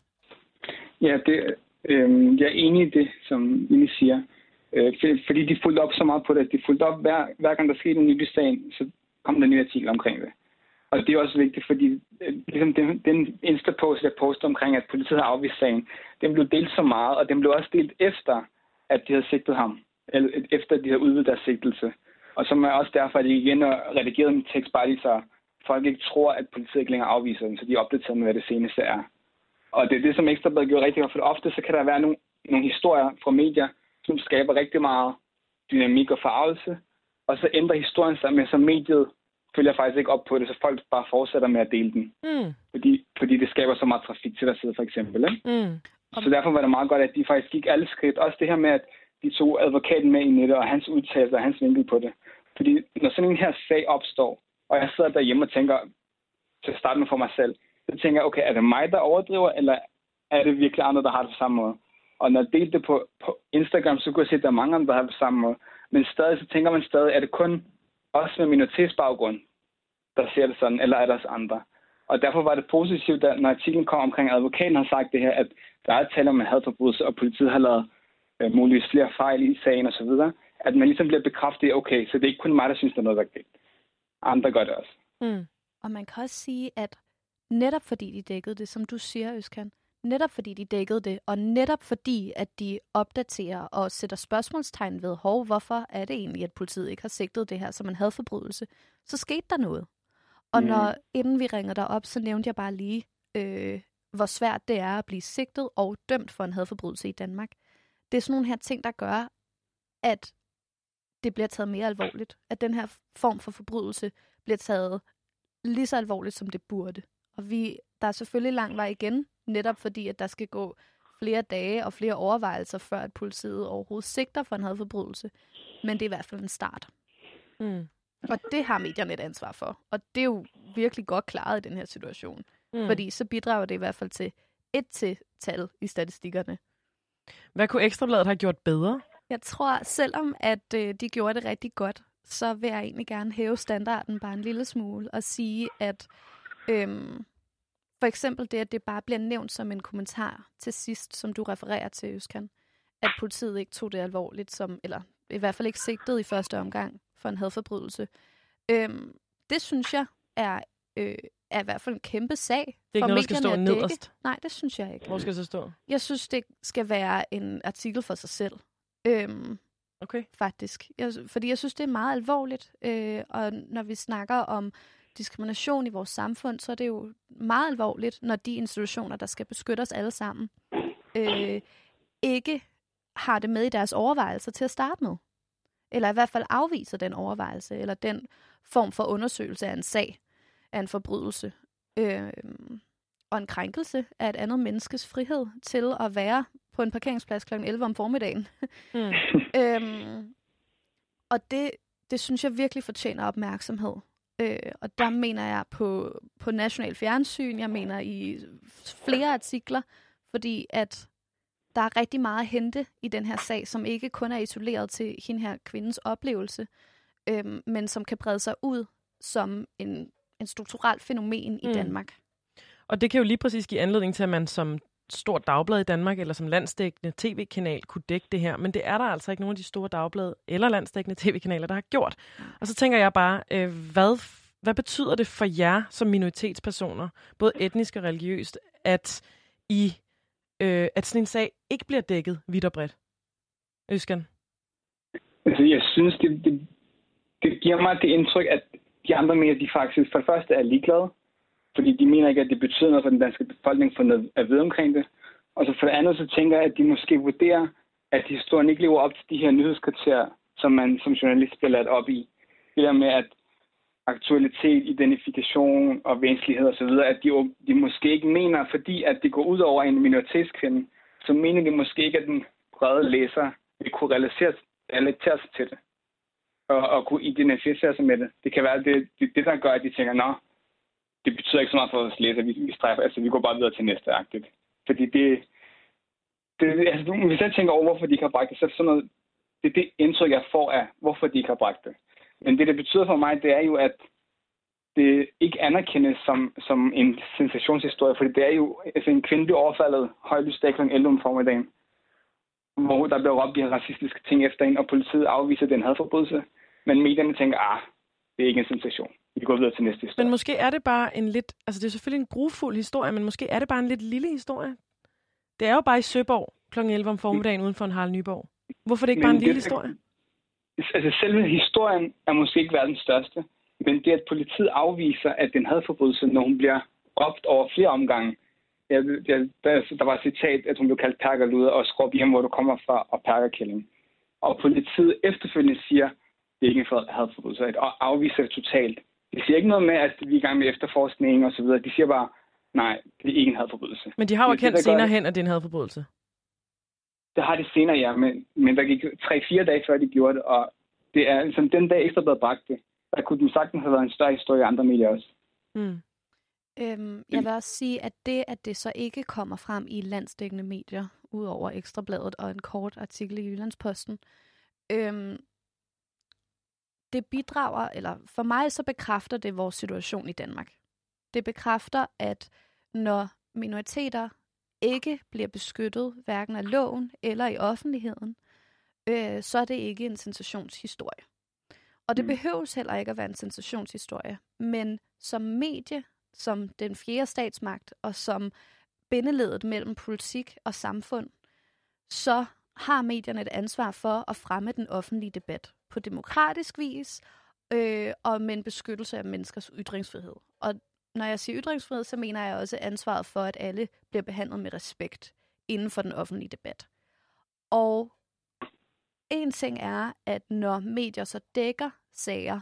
Ja, det, øh, jeg er enig i det, som Ine siger. Øh, fordi de fulgte op så meget på det. De fulgte op, hver, hver gang der skete en ny sag, så kom der en ny artikel omkring det. Og det er også vigtigt, fordi øh, ligesom den, den Insta-post, jeg postede omkring, at politiet har afvist sagen, den blev delt så meget, og den blev også delt efter, at de havde sigtet ham. Eller efter, de havde udvidet deres sigtelse. Og så er også derfor, at de igen og redigerede en tekst bare lige så folk ikke tror, at politiet ikke længere afviser dem, så de er opdateret med, hvad det seneste er. Og det er det, som Ekstrabladet gjorde rigtig godt, for ofte så kan der være nogle, nogle historier fra medier, som skaber rigtig meget dynamik og farvelse, og så ændrer historien sig med, så mediet følger faktisk ikke op på det, så folk bare fortsætter med at dele den. Mm. Fordi, fordi det skaber så meget trafik til der sidder for eksempel. Ikke? Mm. Så derfor var det meget godt, at de faktisk gik alle skridt. Også det her med, at de tog advokaten med i nettet, og hans udtalelse og hans vinkel på det. Fordi når sådan en her sag opstår, og jeg sidder derhjemme og tænker, til at starte med for mig selv, så tænker jeg, okay, er det mig, der overdriver, eller er det virkelig andre, der har det på samme måde? Og når jeg delte det på, på Instagram, så kunne jeg se, at der er mange andre, der har det på samme måde. Men stadig, så tænker man stadig, er det kun os med minoritetsbaggrund, der ser det sådan, eller er der også andre? Og derfor var det positivt, at når artiklen kom omkring, at advokaten har sagt det her, at der er tale om en hadforbrydelse, og politiet har lavet øh, muligvis flere fejl i sagen osv., at man ligesom bliver bekræftet, okay, så det er ikke kun mig, der synes, der er noget, der er galt. Andre gør det også. Mm. Og man kan også sige, at netop fordi de dækkede det, som du siger, Øskan, netop fordi de dækkede det, og netop fordi, at de opdaterer og sætter spørgsmålstegn ved, hov, hvorfor er det egentlig, at politiet ikke har sigtet det her som en hadforbrydelse, så skete der noget. Og mm. når, inden vi ringer dig op, så nævnte jeg bare lige, øh, hvor svært det er at blive sigtet og dømt for en hadforbrydelse i Danmark. Det er sådan nogle her ting, der gør, at det bliver taget mere alvorligt. At den her form for forbrydelse bliver taget lige så alvorligt, som det burde. Og vi, der er selvfølgelig lang vej igen, netop fordi, at der skal gå flere dage og flere overvejelser, før at politiet overhovedet sigter for en hadforbrydelse. Men det er i hvert fald en start. Mm. Og det har medierne et ansvar for. Og det er jo virkelig godt klaret i den her situation. Mm. Fordi så bidrager det i hvert fald til et til tal i statistikkerne. Hvad kunne Ekstrabladet have gjort bedre? Jeg tror, selvom at øh, de gjorde det rigtig godt, så vil jeg egentlig gerne hæve standarden bare en lille smule og sige, at øhm, for eksempel det, at det bare bliver nævnt som en kommentar til sidst, som du refererer til, Øskan, at politiet ikke tog det alvorligt, som, eller i hvert fald ikke sigtet i første omgang for en hadforbrydelse. Øhm, det synes jeg er, øh, er i hvert fald en kæmpe sag. Det er ikke noget, der skal stå nederst? Nej, det synes jeg ikke. Hvor skal det så stå? Jeg synes, det skal være en artikel for sig selv. Øhm, okay. Faktisk. Jeg, fordi jeg synes, det er meget alvorligt. Øh, og når vi snakker om diskrimination i vores samfund, så er det jo meget alvorligt, når de institutioner, der skal beskytte os alle sammen, øh, ikke har det med i deres overvejelser til at starte med. Eller i hvert fald afviser den overvejelse, eller den form for undersøgelse af en sag, af en forbrydelse. Øh, og en krænkelse af et andet menneskes frihed til at være på en parkeringsplads kl. 11 om formiddagen. Mm. øhm, og det, det synes jeg virkelig fortjener opmærksomhed. Øh, og der mener jeg på, på national fjernsyn, jeg mener i flere artikler, fordi at der er rigtig meget at hente i den her sag, som ikke kun er isoleret til hende her kvindens oplevelse, øh, men som kan brede sig ud som en, en strukturel fænomen i mm. Danmark. Og det kan jo lige præcis give anledning til, at man som stort dagblad i Danmark, eller som landsdækkende tv-kanal kunne dække det her. Men det er der altså ikke nogen af de store dagblade eller landsdækkende tv-kanaler, der har gjort. Og så tænker jeg bare, øh, hvad, hvad betyder det for jer som minoritetspersoner, både etnisk og religiøst, at I øh, at sådan en sag ikke bliver dækket vidt og bredt? Øskan? Altså, jeg synes, det, det, det giver mig det indtryk, at de andre medier, de faktisk for det første er ligeglade, fordi de mener ikke, at det betyder noget for den danske befolkning for noget at vide omkring det. Og så for det andet, så tænker jeg, at de måske vurderer, at historien ikke lever op til de her nyhedskriterier, som man som journalist bliver ladt op i. Det der med, at aktualitet, identifikation og væsentlighed osv., at de, de måske ikke mener, fordi at det går ud over en minoritetskvinde, så mener de måske ikke, at den brede læser vil kunne relatere, relatere sig til det og, og kunne identificere sig med det. Det kan være det, det, det der gør, at de tænker, nå, det betyder ikke så meget for os læser. Vi, vi stræber, altså vi går bare videre til næste agtigt. Fordi det, det altså, hvis jeg tænker over, hvorfor de ikke har bragt det, så er det sådan noget, det er det indtryk, jeg får af, hvorfor de ikke har bragt det. Men det, det betyder for mig, det er jo, at det ikke anerkendes som, som en sensationshistorie, fordi det er jo altså en kvinde bliver overfaldet kl. 11 om formiddagen, hvor der bliver råbt de her racistiske ting efter en, og politiet afviser den hadforbrydelse. Men medierne tænker, ah, det er ikke en sensation. Vi går videre til næste historie. Men måske er det bare en lidt... Altså, det er selvfølgelig en grufuld historie, men måske er det bare en lidt lille historie. Det er jo bare i Søborg kl. 11 om formiddagen uden for en Harald Nyborg. Hvorfor er det ikke men bare en lille det, historie? Altså, selve historien er måske ikke verdens største. Men det, at politiet afviser, at den havde forbrydelse, når hun bliver råbt over flere omgange. Jeg, jeg, der, der var et citat, at hun blev kaldt perkerluder og skråb hjem, hvor du kommer fra, og perkerkælling. Og politiet efterfølgende siger, det er ikke en hadforbrydelse, og afviser det totalt. De siger ikke noget med, at vi er i gang med efterforskning og så videre. De siger bare, nej, det er ikke en hadforbrydelse. Men de har jo erkendt senere hen, at det er en hadforbrydelse. Det har de senere, ja, men, men der gik tre-fire dage før de gjorde det, og det er ligesom den dag efter blevet bragt det der kunne den sagtens have været en større historie i andre medier også. Mm. Øhm, jeg vil også sige, at det, at det så ikke kommer frem i landsdækkende medier, udover Ekstrabladet og en kort artikel i Jyllandsposten, øhm, det bidrager, eller for mig så bekræfter det vores situation i Danmark. Det bekræfter, at når minoriteter ikke bliver beskyttet, hverken af loven eller i offentligheden, øh, så er det ikke en sensationshistorie. Og det mm. behøves heller ikke at være en sensationshistorie. Men som medie, som den fjerde statsmagt, og som bindeledet mellem politik og samfund, så har medierne et ansvar for at fremme den offentlige debat på demokratisk vis, øh, og med en beskyttelse af menneskers ytringsfrihed. Og når jeg siger ytringsfrihed, så mener jeg også ansvaret for, at alle bliver behandlet med respekt inden for den offentlige debat. Og en ting er, at når medier så dækker sager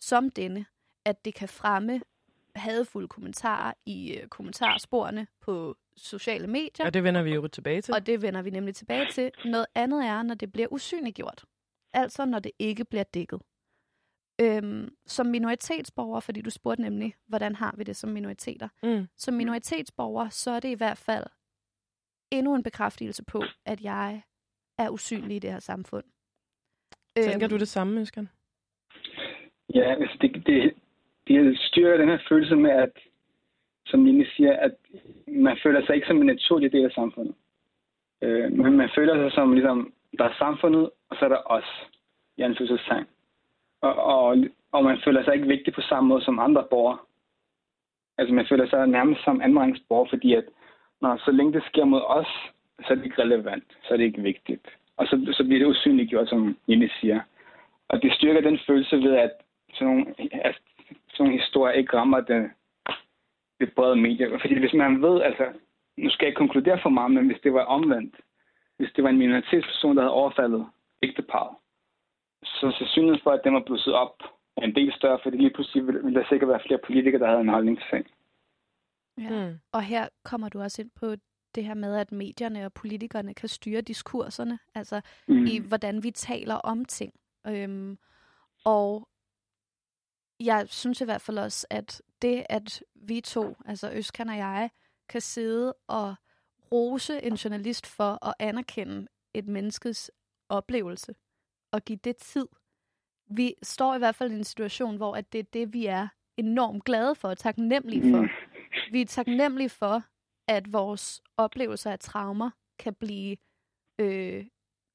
som denne, at det kan fremme hadfulde kommentarer i øh, kommentarsporene på sociale medier. Og det vender vi jo tilbage til. Og det vender vi nemlig tilbage til. Noget andet er, når det bliver usynliggjort. Altså når det ikke bliver dækket. Øhm, som minoritetsborger, fordi du spurgte nemlig, hvordan har vi det som minoriteter? Mm. Som minoritetsborger, så er det i hvert fald endnu en bekræftelse på, at jeg er usynlig i det her samfund. Tænker øhm, du det samme, Øskan? Ja, altså det, det, det styrker den her følelse med, at, som Line siger, at man føler sig ikke som en naturlig del af samfundet. Øh, men man føler sig som, ligesom, der er samfundet, og så er der os, i anførselstegn. Og, og, og man føler sig ikke vigtig på samme måde som andre borgere. Altså man føler sig nærmest som andenrangsborger, fordi at når så længe det sker mod os, så er det ikke relevant, så er det ikke vigtigt. Og så, så bliver det usynliggjort, som Jenny siger. Og det styrker den følelse ved, at sådan nogle, altså, sådan nogle historier ikke rammer det, det brede medier. Fordi hvis man ved, altså, nu skal jeg ikke konkludere for meget, men hvis det var omvendt, hvis det var en minoritetsperson, der havde overfaldet ægteparret, så sandsynligheden for, at den var blusset op, er en del større, fordi lige pludselig ville der sikkert være flere politikere, der havde en holdning til sagen. Ja. Mm. Og her kommer du også ind på det her med, at medierne og politikerne kan styre diskurserne, altså mm. i hvordan vi taler om ting. Øhm, og jeg synes i hvert fald også, at det, at vi to, altså Øskan og jeg, kan sidde og rose en journalist for at anerkende et menneskes oplevelse og give det tid. Vi står i hvert fald i en situation, hvor at det er det, vi er enormt glade for og taknemmelige for. Mm. Vi er taknemmelige for, at vores oplevelser af traumer kan blive øh,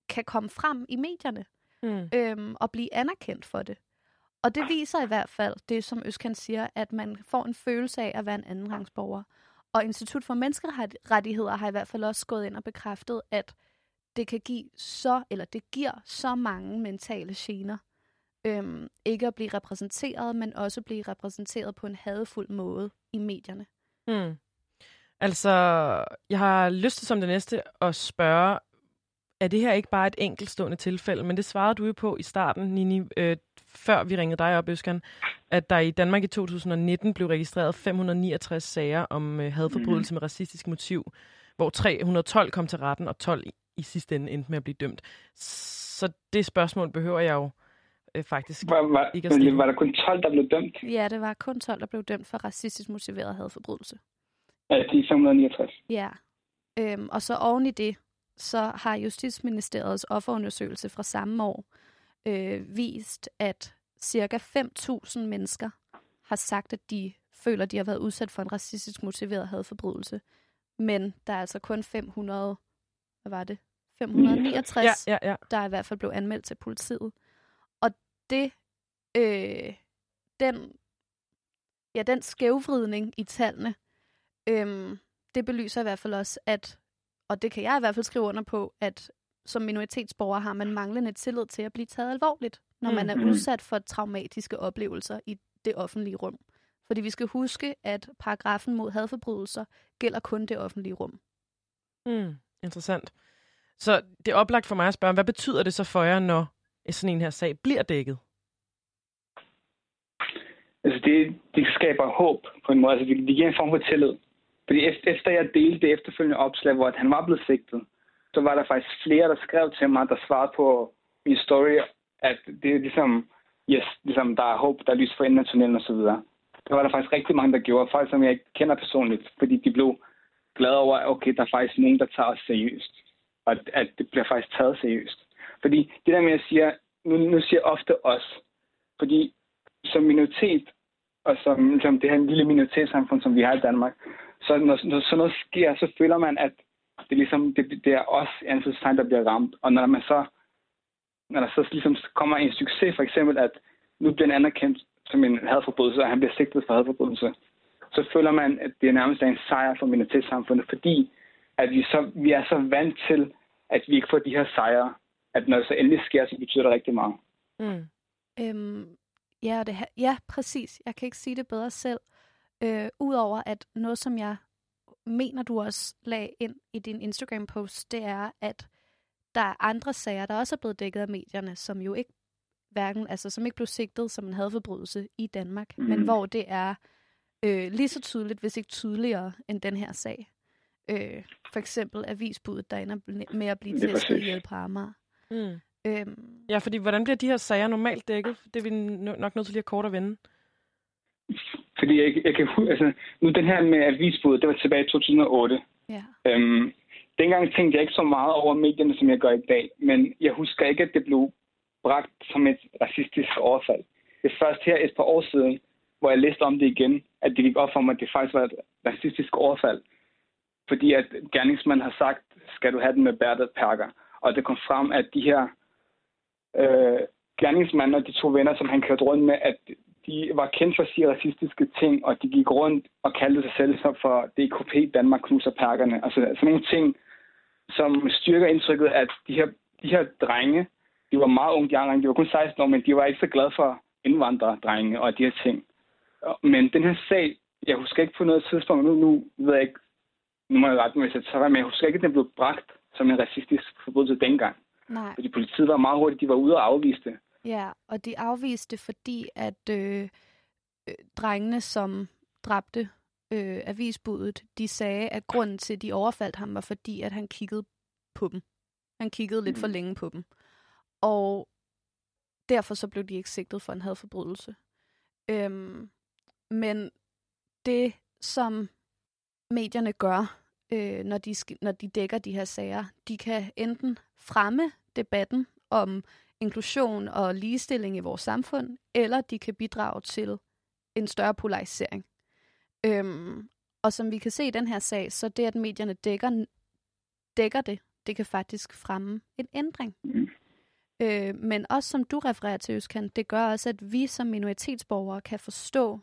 kan komme frem i medierne mm. øhm, og blive anerkendt for det. Og det viser i hvert fald det, som Øskan siger, at man får en følelse af at være en andenrangsborger. Og Institut for Menneskerettigheder har i hvert fald også gået ind og bekræftet, at det kan give så, eller det giver så mange mentale gener. Øhm, ikke at blive repræsenteret, men også blive repræsenteret på en hadefuld måde i medierne. Mm. Altså, jeg har lyst til som det næste at spørge, er det her ikke bare et enkeltstående tilfælde? Men det svarede du jo på i starten, Nini, øh, før vi ringede dig op, Øskan, at der i Danmark i 2019 blev registreret 569 sager om øh, hadforbrydelse mm. med racistisk motiv, hvor 312 kom til retten, og 12 i, sidste ende endte med at blive dømt. Så det spørgsmål behøver jeg jo øh, faktisk var, var, ikke at stille. Var der kun 12, der blev dømt? Ja, det var kun 12, der blev dømt for racistisk motiveret hadforbrydelse. Ja, de 569. Ja. Øhm, og så oven i det, så har Justitsministeriets offerundersøgelse fra samme år øh, vist, at cirka 5.000 mennesker har sagt, at de føler, at de har været udsat for en racistisk motiveret hadforbrydelse. Men der er altså kun 500, hvad var det? 569, Ja, ja, ja. der i hvert fald blev anmeldt til politiet. Og det, øh, den, ja, den skævvridning i tallene, øh, det belyser i hvert fald også, at, og det kan jeg i hvert fald skrive under på, at som minoritetsborger har man manglende tillid til at blive taget alvorligt, når man er Mhm. udsat for traumatiske oplevelser i det offentlige rum. Fordi vi skal huske, at paragrafen mod hadforbrydelser gælder kun det offentlige rum. Mm, interessant. Så det er oplagt for mig at spørge, hvad betyder det så for jer, når sådan en her sag bliver dækket? Altså det, det skaber håb på en måde. Altså det, det giver en form for tillid. Fordi efter, efter jeg delte det efterfølgende opslag, hvor han var blevet sigtet, så var der faktisk flere, der skrev til mig, der svarede på min story, at det er ligesom, yes, ligesom der er håb, der er lys for enden af tunnelen osv. så videre. Der var der faktisk rigtig mange, der gjorde, folk som jeg ikke kender personligt, fordi de blev glade over, at okay, der er faktisk nogen, der tager os seriøst. Og at, at det bliver faktisk taget seriøst. Fordi det der med, at jeg siger, nu, nu siger jeg ofte os, fordi som minoritet, og som som det her lille minoritetssamfund, som vi har i Danmark, så når, når sådan noget sker, så føler man, at det, ligesom, det, det er os, anførselstegn, der bliver ramt. Og når man så, når der så ligesom kommer en succes, for eksempel, at nu bliver han anerkendt som en hadforbrydelse, og han bliver sigtet for hadforbrydelse, så føler man, at det er nærmest en sejr for minoritetssamfundet, fordi at vi, så, vi er så vant til, at vi ikke får de her sejre, at når det så endelig sker, så betyder det rigtig meget. Mm. Øhm, ja, det, ha- ja, præcis. Jeg kan ikke sige det bedre selv. Øh, Udover at noget, som jeg mener, du også lagde ind i din Instagram-post, det er, at der er andre sager, der også er blevet dækket af medierne, som jo ikke hverken, altså som ikke blev sigtet som en hadforbrydelse i Danmark, mm. men hvor det er øh, lige så tydeligt, hvis ikke tydeligere, end den her sag. Øh, for eksempel avisbuddet, der ender med at blive præcis. ihjel på Amager. Mm. Øhm, Ja, fordi hvordan bliver de her sager normalt dækket? Det er vi no- nok nødt til lige at kort at vende. Fordi jeg, jeg kan hu- altså, nu den her med avisbuddet, det var tilbage i 2008. ja. Øhm, dengang tænkte jeg ikke så meget over medierne, som jeg gør i dag, men jeg husker ikke, at det blev bragt som et racistisk overfald. Det er først her et par år siden, hvor jeg læste om det igen, at det gik op for mig, at det faktisk var et racistisk overfald. Fordi at gerningsmanden har sagt, skal du have den med bærtet perker. Og det kom frem, at de her øh, gerningsmænd og de to venner, som han kørte rundt med, at de var kendt for at sige racistiske ting, og de gik rundt og kaldte sig selv for DKP, Danmark knuser perkerne. Altså sådan nogle ting, som styrker indtrykket, at de her, de her drenge, de var meget unge, de andre de var kun 16 år, men de var ikke så glade for indvandrerdrenge og de her ting. Men den her sag, jeg husker ikke på noget tidspunkt, nu, nu ved jeg ikke, nu må jeg rette mig, tager fejl, men jeg husker ikke, at den blev bragt som en racistisk forbrydelse dengang. Nej. Fordi politiet var meget hurtigt, de var ude og afviste det. Ja, og de afviste, fordi at øh, øh, drengene, som dræbte øh, avisbuddet, de sagde, at grunden til, at de overfaldt ham, var fordi, at han kiggede på dem. Han kiggede lidt for Mhm. længe på dem. Og derfor så blev de ikke sigtet for en hadforbrydelse. Øhm, men det, som medierne gør, øh, når, de, når de dækker de her sager, de kan enten fremme debatten om inklusion og ligestilling i vores samfund, eller de kan bidrage til en større polarisering. Øhm, og som vi kan se i den her sag, så det, at medierne dækker, dækker det, det kan faktisk fremme en ændring. Mm. Øh, men også som du refererer til, Øskan, det gør også, at vi som minoritetsborgere kan forstå,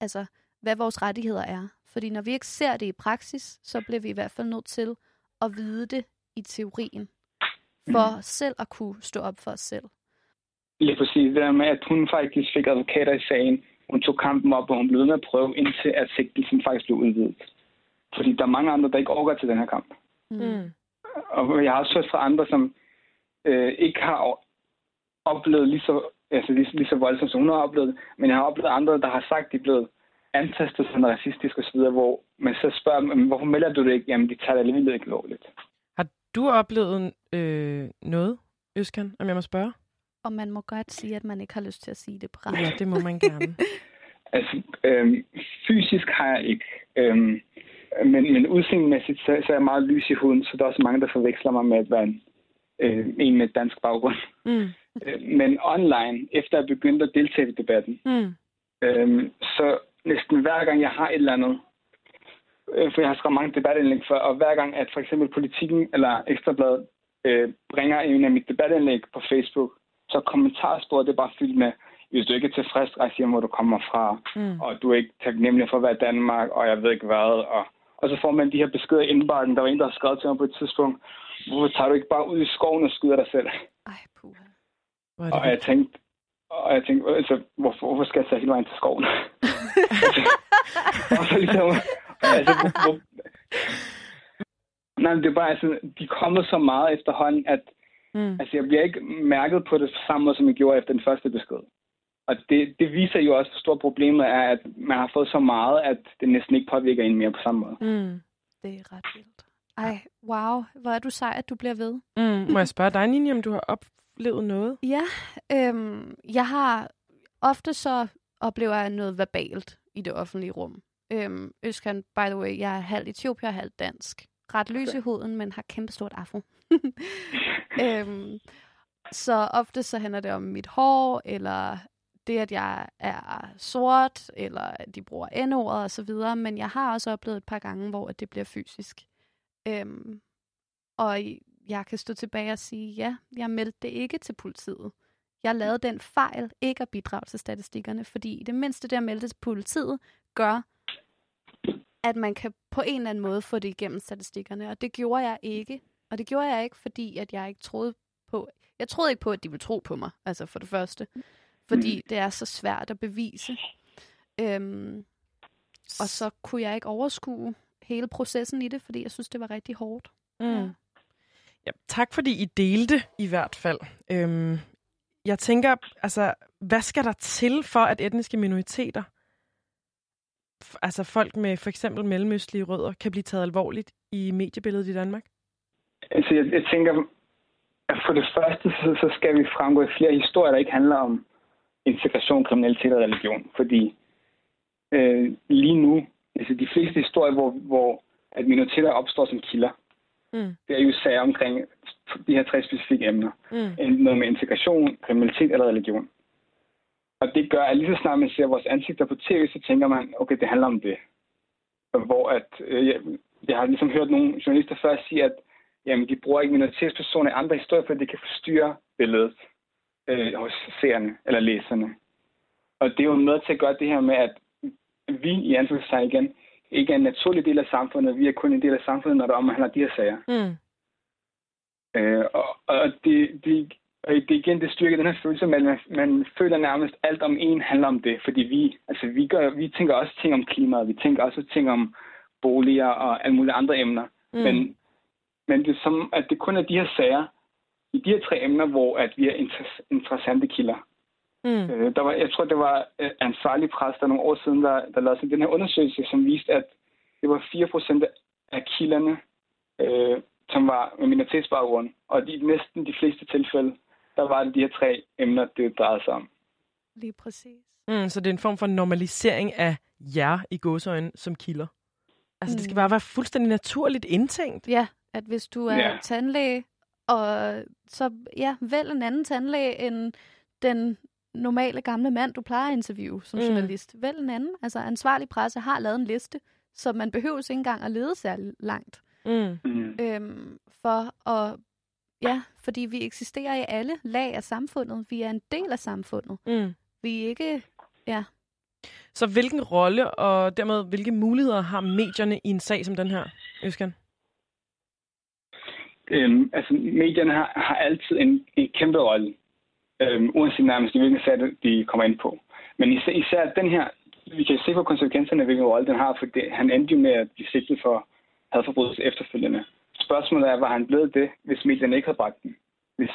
altså, hvad vores rettigheder er. Fordi når vi ikke ser det i praksis, så bliver vi i hvert fald nødt til at vide det i teorien, for Mm. selv at kunne stå op for os selv. Lige præcis det der med, at hun faktisk fik advokater i sagen. Hun tog kampen op, og hun blev ved med at prøve, indtil at sigtelsen faktisk blev udvidet. Fordi der er mange andre, der ikke overgår til den her kamp. Mm. Og jeg har også hørt fra andre, som øh, ikke har oplevet lige så, altså lige, lige så voldsomt, som hun har oplevet. Men jeg har oplevet andre, der har sagt, at de er blevet antastet som racistisk osv., hvor man så spørger dem, "Men hvorfor melder du det ikke? Jamen, de tager det alligevel ikke lovligt. Har du oplevet øh, noget, Øskan, om jeg må spørge? Og man må godt sige, at man ikke har lyst til at sige det på. Ja, det må man gerne. Altså, øhm, fysisk har jeg ikke. Øhm, men, men udseendemæssigt, så, så er jeg meget lys i huden, så der er også mange, der forveksler mig med at være en, øh, en med dansk baggrund. Mm. Øh, men online, efter jeg begyndte at deltage i debatten, Mm. Øhm, så næsten hver gang jeg har et eller andet, øh, for jeg har skrevet mange debatindlæg før, og hver gang at for eksempel Politikken eller Ekstrabladet øh, bringer en af mit debatindlæg på Facebook, så kommentarsporet det er bare fyldt med, hvis du ikke er tilfreds, rejse hjem, hvor du kommer fra, mm. og du er ikke taknemmelig for at være Danmark, og jeg ved ikke hvad, og, og så får man de her beskeder i indbakken. Der var en, der har skrevet til mig på et tidspunkt, hvorfor tager du ikke bare ud i skoven og skyder dig selv? Ej, puha. Og jeg tænkte, og jeg tænkte, altså, hvorfor, hvorfor skal jeg tage hele vejen til skoven? altså, og så ligesom, altså, hvor, hvor, nej, det er bare, altså, de er kommet så meget efterhånden, at mm. altså, jeg bliver ikke mærket på det samme måde, som jeg gjorde efter den første besked. Og det, det viser jo også, hvor stort problemet er, at man har fået så meget, at det næsten ikke påvirker en mere på samme måde. Mm. Det er ret vildt. Ej, wow. Hvor er du sej, at du bliver ved. Mm. Må jeg spørge dig, Nini, om du har oplevet noget? Ja, øhm, jeg har ofte så oplever jeg noget verbalt i det offentlige rum. Øhm, Øskan, by the way, jeg er halv etiopier og halv dansk. Ret lys i huden, men har kæmpe stort afro. øhm, så ofte så handler det om mit hår, eller det, at jeg er sort, eller at de bruger n-ordet og så videre, men jeg har også oplevet et par gange, hvor det bliver fysisk. Øhm, og jeg kan stå tilbage og sige, ja, jeg meldte det ikke til politiet. Jeg lavede den fejl ikke at bidrage til statistikkerne, fordi det mindste det at melde til politiet gør, at man kan på en eller anden måde få det igennem statistikkerne. Og det gjorde jeg ikke. Og det gjorde jeg ikke, fordi at jeg ikke troede på... Jeg troede ikke på, at de ville tro på mig, altså for det første fordi mm. det er så svært at bevise. Øhm, og så kunne jeg ikke overskue hele processen i det, fordi jeg synes, det var rigtig hårdt. Mm. Ja. Ja, tak fordi I delte i hvert fald. Øhm, jeg tænker, altså, hvad skal der til for, at etniske minoriteter, altså folk med for eksempel mellemøstlige rødder, kan blive taget alvorligt i mediebilledet i Danmark? Altså, jeg, jeg tænker, at for det første, så, så skal vi fremgå i flere historier, der ikke handler om integration, kriminalitet og religion. Fordi øh, lige nu, altså de fleste historier, hvor, hvor at minoriteter opstår som kilder, mm. det er jo sager omkring de her tre specifikke emner. Mm. Noget med integration, kriminalitet eller religion. Og det gør, at lige så snart man ser vores ansigter på tv, så tænker man, okay, det handler om det. Hvor at, øh, jeg, jeg har ligesom hørt nogle journalister før sige, at jamen, de bruger ikke minoritetspersoner i andre historier, fordi det kan forstyrre billedet øh, hos seerne eller læserne. Og det er jo med til at gøre det her med, at vi i anførselstegn igen ikke er en naturlig del af samfundet. Vi er kun en del af samfundet, når der omhandler de her sager. Mm. Øh, og, og det, det, og det igen, det styrker den her følelse at man, man føler nærmest alt om en handler om det. Fordi vi, altså vi, gør, vi tænker også ting om klimaet, vi tænker også ting om boliger og alle mulige andre emner. Mm. Men, men det er som, at det kun er de her sager, i de her tre emner, hvor at vi er inter- interessante kilder. Mm. Øh, der var, jeg tror, det var øh, ansvarlig præst, der nogle år siden, der, der lavede sådan den her undersøgelse, som viste, at det var 4% af kilderne, øh, som var med minoritetsbaggrund. Og i næsten de fleste tilfælde, der var det de her tre emner, det drejede sig om. Lige præcis. Mm, så det er en form for normalisering af jer i gåsøjne som kilder. Altså, mm. det skal bare være fuldstændig naturligt indtænkt. Ja, at hvis du er ja. tandlæge, og så ja, vælg en anden tandlæge end den normale gamle mand, du plejer at interviewe som mm. journalist. Vælg en anden. Altså ansvarlig presse har lavet en liste, så man behøver ikke engang at lede særlig langt. Mm. mm. Øhm, for at, ja, fordi vi eksisterer i alle lag af samfundet. Vi er en del af samfundet. Mm. Vi er ikke, ja. Så hvilken rolle og dermed hvilke muligheder har medierne i en sag som den her, Øskan? Øhm, altså, medierne har, har altid en, en kæmpe rolle, øh, uanset nærmest hvilken sag de kommer ind på. Men især, især den her, vi kan se på konsekvenserne af, hvilken rolle den har, for det, han endte jo med at blive sigtet for hadforbrydelse efterfølgende. Spørgsmålet er, var han blevet det, hvis medierne ikke havde bragt den? Hvis,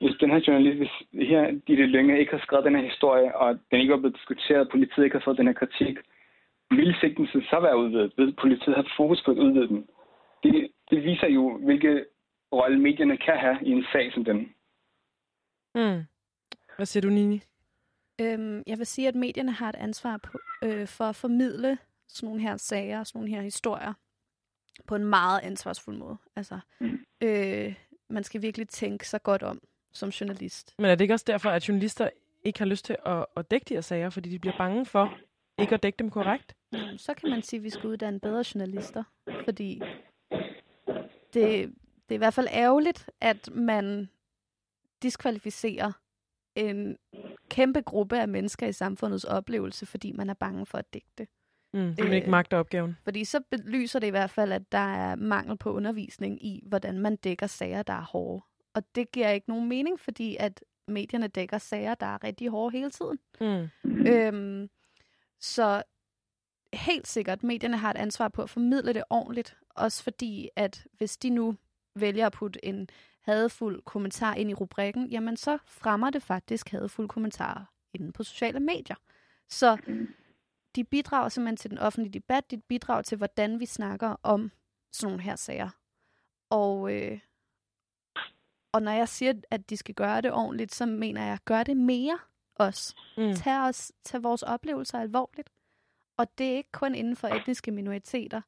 hvis den her journalist, hvis her Ditte Lønge ikke har skrevet den her historie, og den ikke var blevet diskuteret, politiet ikke har fået den her kritik, ville sigtelsen så være udvidet? Vil politiet have fokus på at udvide den? Det, det viser jo, hvilke rolle medierne kan have i en sag som den. Mm. Hvad siger du, Nini? Øhm, jeg vil sige, at medierne har et ansvar på, øh, for at formidle sådan nogle her sager, sådan nogle her historier, på en meget ansvarsfuld måde. Altså, mm. øh, man skal virkelig tænke sig godt om som journalist. Men er det ikke også derfor, at journalister ikke har lyst til at, at dække de her sager, fordi de bliver bange for ikke at dække dem korrekt? Så kan man sige, at vi skal uddanne bedre journalister, fordi det, det er i hvert fald ærgerligt, at man diskvalificerer en kæmpe gruppe af mennesker i samfundets oplevelse, fordi man er bange for at dække det. Mm, det er ikke magter opgaven. Fordi så belyser det i hvert fald, at der er mangel på undervisning i, hvordan man dækker sager, der er hårde. Og det giver ikke nogen mening, fordi at medierne dækker sager, der er rigtig hårde hele tiden. Mm. Øhm, så helt sikkert, medierne har et ansvar på at formidle det ordentligt. Også fordi, at hvis de nu vælger at putte en hadefuld kommentar ind i rubrikken, jamen så fremmer det faktisk hadefulde kommentarer inde på sociale medier. Så de bidrager simpelthen til den offentlige debat, de bidrager til, hvordan vi snakker om sådan nogle her sager. Og, øh, og når jeg siger, at de skal gøre det ordentligt, så mener jeg, gør det mere også. Mm. Tag, os, tag vores oplevelser alvorligt. Og det er ikke kun inden for etniske minoriteter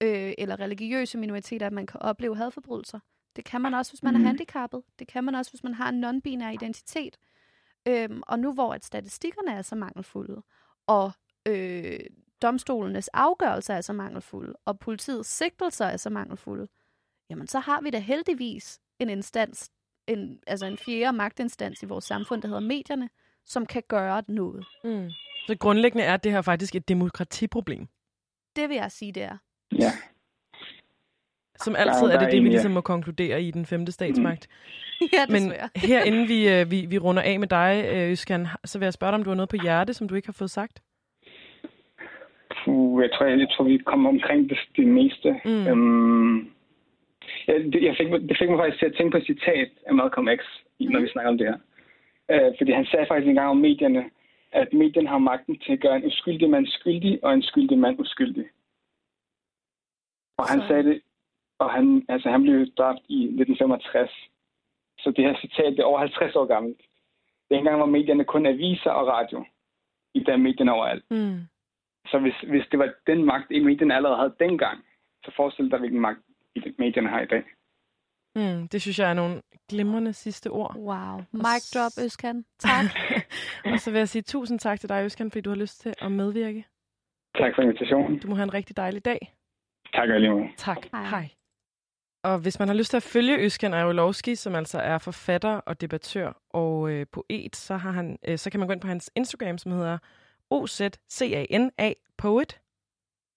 øh, eller religiøse minoriteter, at man kan opleve hadforbrydelser. Det kan man også, hvis man er handicappet. Det kan man også, hvis man har en non-binær identitet. Øhm, og nu hvor at statistikkerne er så mangelfulde, og øh, domstolenes afgørelser er så mangelfulde, og politiets sigtelser er så mangelfulde, jamen så har vi da heldigvis en instans, en, altså en fjerde magtinstans i vores samfund, der hedder medierne, som kan gøre noget. Mm. Så grundlæggende er det her faktisk et demokratiproblem. Det vil jeg sige, det er. Ja. Som altid er- det det, vi ligesom må konkludere i den femte statsmagt. ja, Men her inden vi, øh, vi, vi runder af med dig, øh, Øskan, så vil jeg spørge dig, om du har noget på hjerte, som du ikke har fået sagt? Puh, jeg tror, jeg, jeg tror, vi kommer omkring det, det meste. Mm. Øhm, ja, det, jeg fik, mig- det fik mig faktisk til at tænke på et citat af Malcolm X, når Mm. vi snakker om det her. Øh, fordi han sagde faktisk engang om medierne, at medierne har magten til at gøre en uskyldig mand skyldig, og en skyldig mand uskyldig. Og han Så- sagde det, og han, altså, han blev dræbt i 1965. Så det her citat, det er over 50 år gammelt. Det er engang, hvor medierne kun aviser og radio. I dag er medierne overalt. Mm. Så hvis, hvis det var den magt, i medierne allerede havde dengang, så forestil dig, hvilken magt medierne har i dag. Mm. Det synes jeg er nogle glimrende sidste ord. Wow. Mic drop, Øskan. Tak. Og så vil jeg sige tusind tak til dig, Øskan, fordi du har lyst til at medvirke. Tak for invitationen. Du må have en rigtig dejlig dag. Tak og lige måde. Tak. Hej. Hej. Og hvis man har lyst til at følge Øskan Arulowski, som altså er forfatter og debattør og øh, poet, så, har han, øh, så kan man gå ind på hans Instagram, som hedder OZCANA Poet,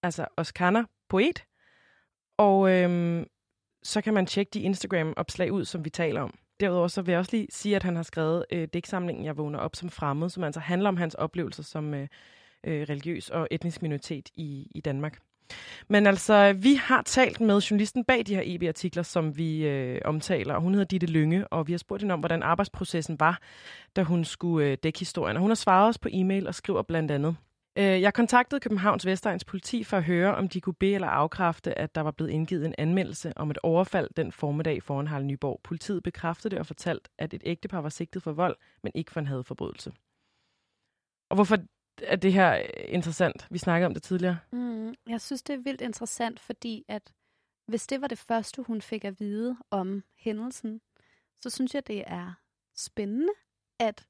altså Oskana Poet. Og øh, så kan man tjekke de Instagram-opslag ud, som vi taler om. Derudover så vil jeg også lige sige, at han har skrevet øh, digtsamlingen Jeg vågner op som fremmed, som altså handler om hans oplevelser som øh, øh, religiøs og etnisk minoritet i, i Danmark. Men altså, vi har talt med journalisten bag de her EB-artikler, som vi øh, omtaler, og hun hedder Ditte Lynge, og vi har spurgt hende om, hvordan arbejdsprocessen var, da hun skulle øh, dække historien. Og hun har svaret os på e-mail og skriver blandt andet, øh, Jeg kontaktede Københavns Vestegns politi for at høre, om de kunne bede eller afkræfte, at der var blevet indgivet en anmeldelse om et overfald den formiddag foran Harald Nyborg. Politiet bekræftede det og fortalte, at et ægtepar var sigtet for vold, men ikke for en hadforbrydelse. Og hvorfor er det her øh, interessant? Vi snakkede om det tidligere. Mm, jeg synes, det er vildt interessant, fordi at hvis det var det første, hun fik at vide om hændelsen, så synes jeg, det er spændende, at,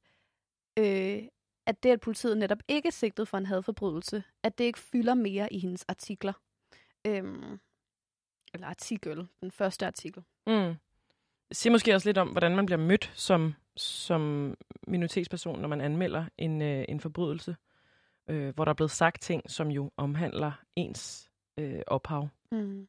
øh, at det, at politiet netop ikke er sigtet for en hadforbrydelse, at det ikke fylder mere i hendes artikler. Øhm, eller artikel, den første artikel. Mm. Siger måske også lidt om, hvordan man bliver mødt som, som minoritetsperson, når man anmelder en, øh, en forbrydelse, øh, hvor der er blevet sagt ting, som jo omhandler ens øh, ophav. Mm.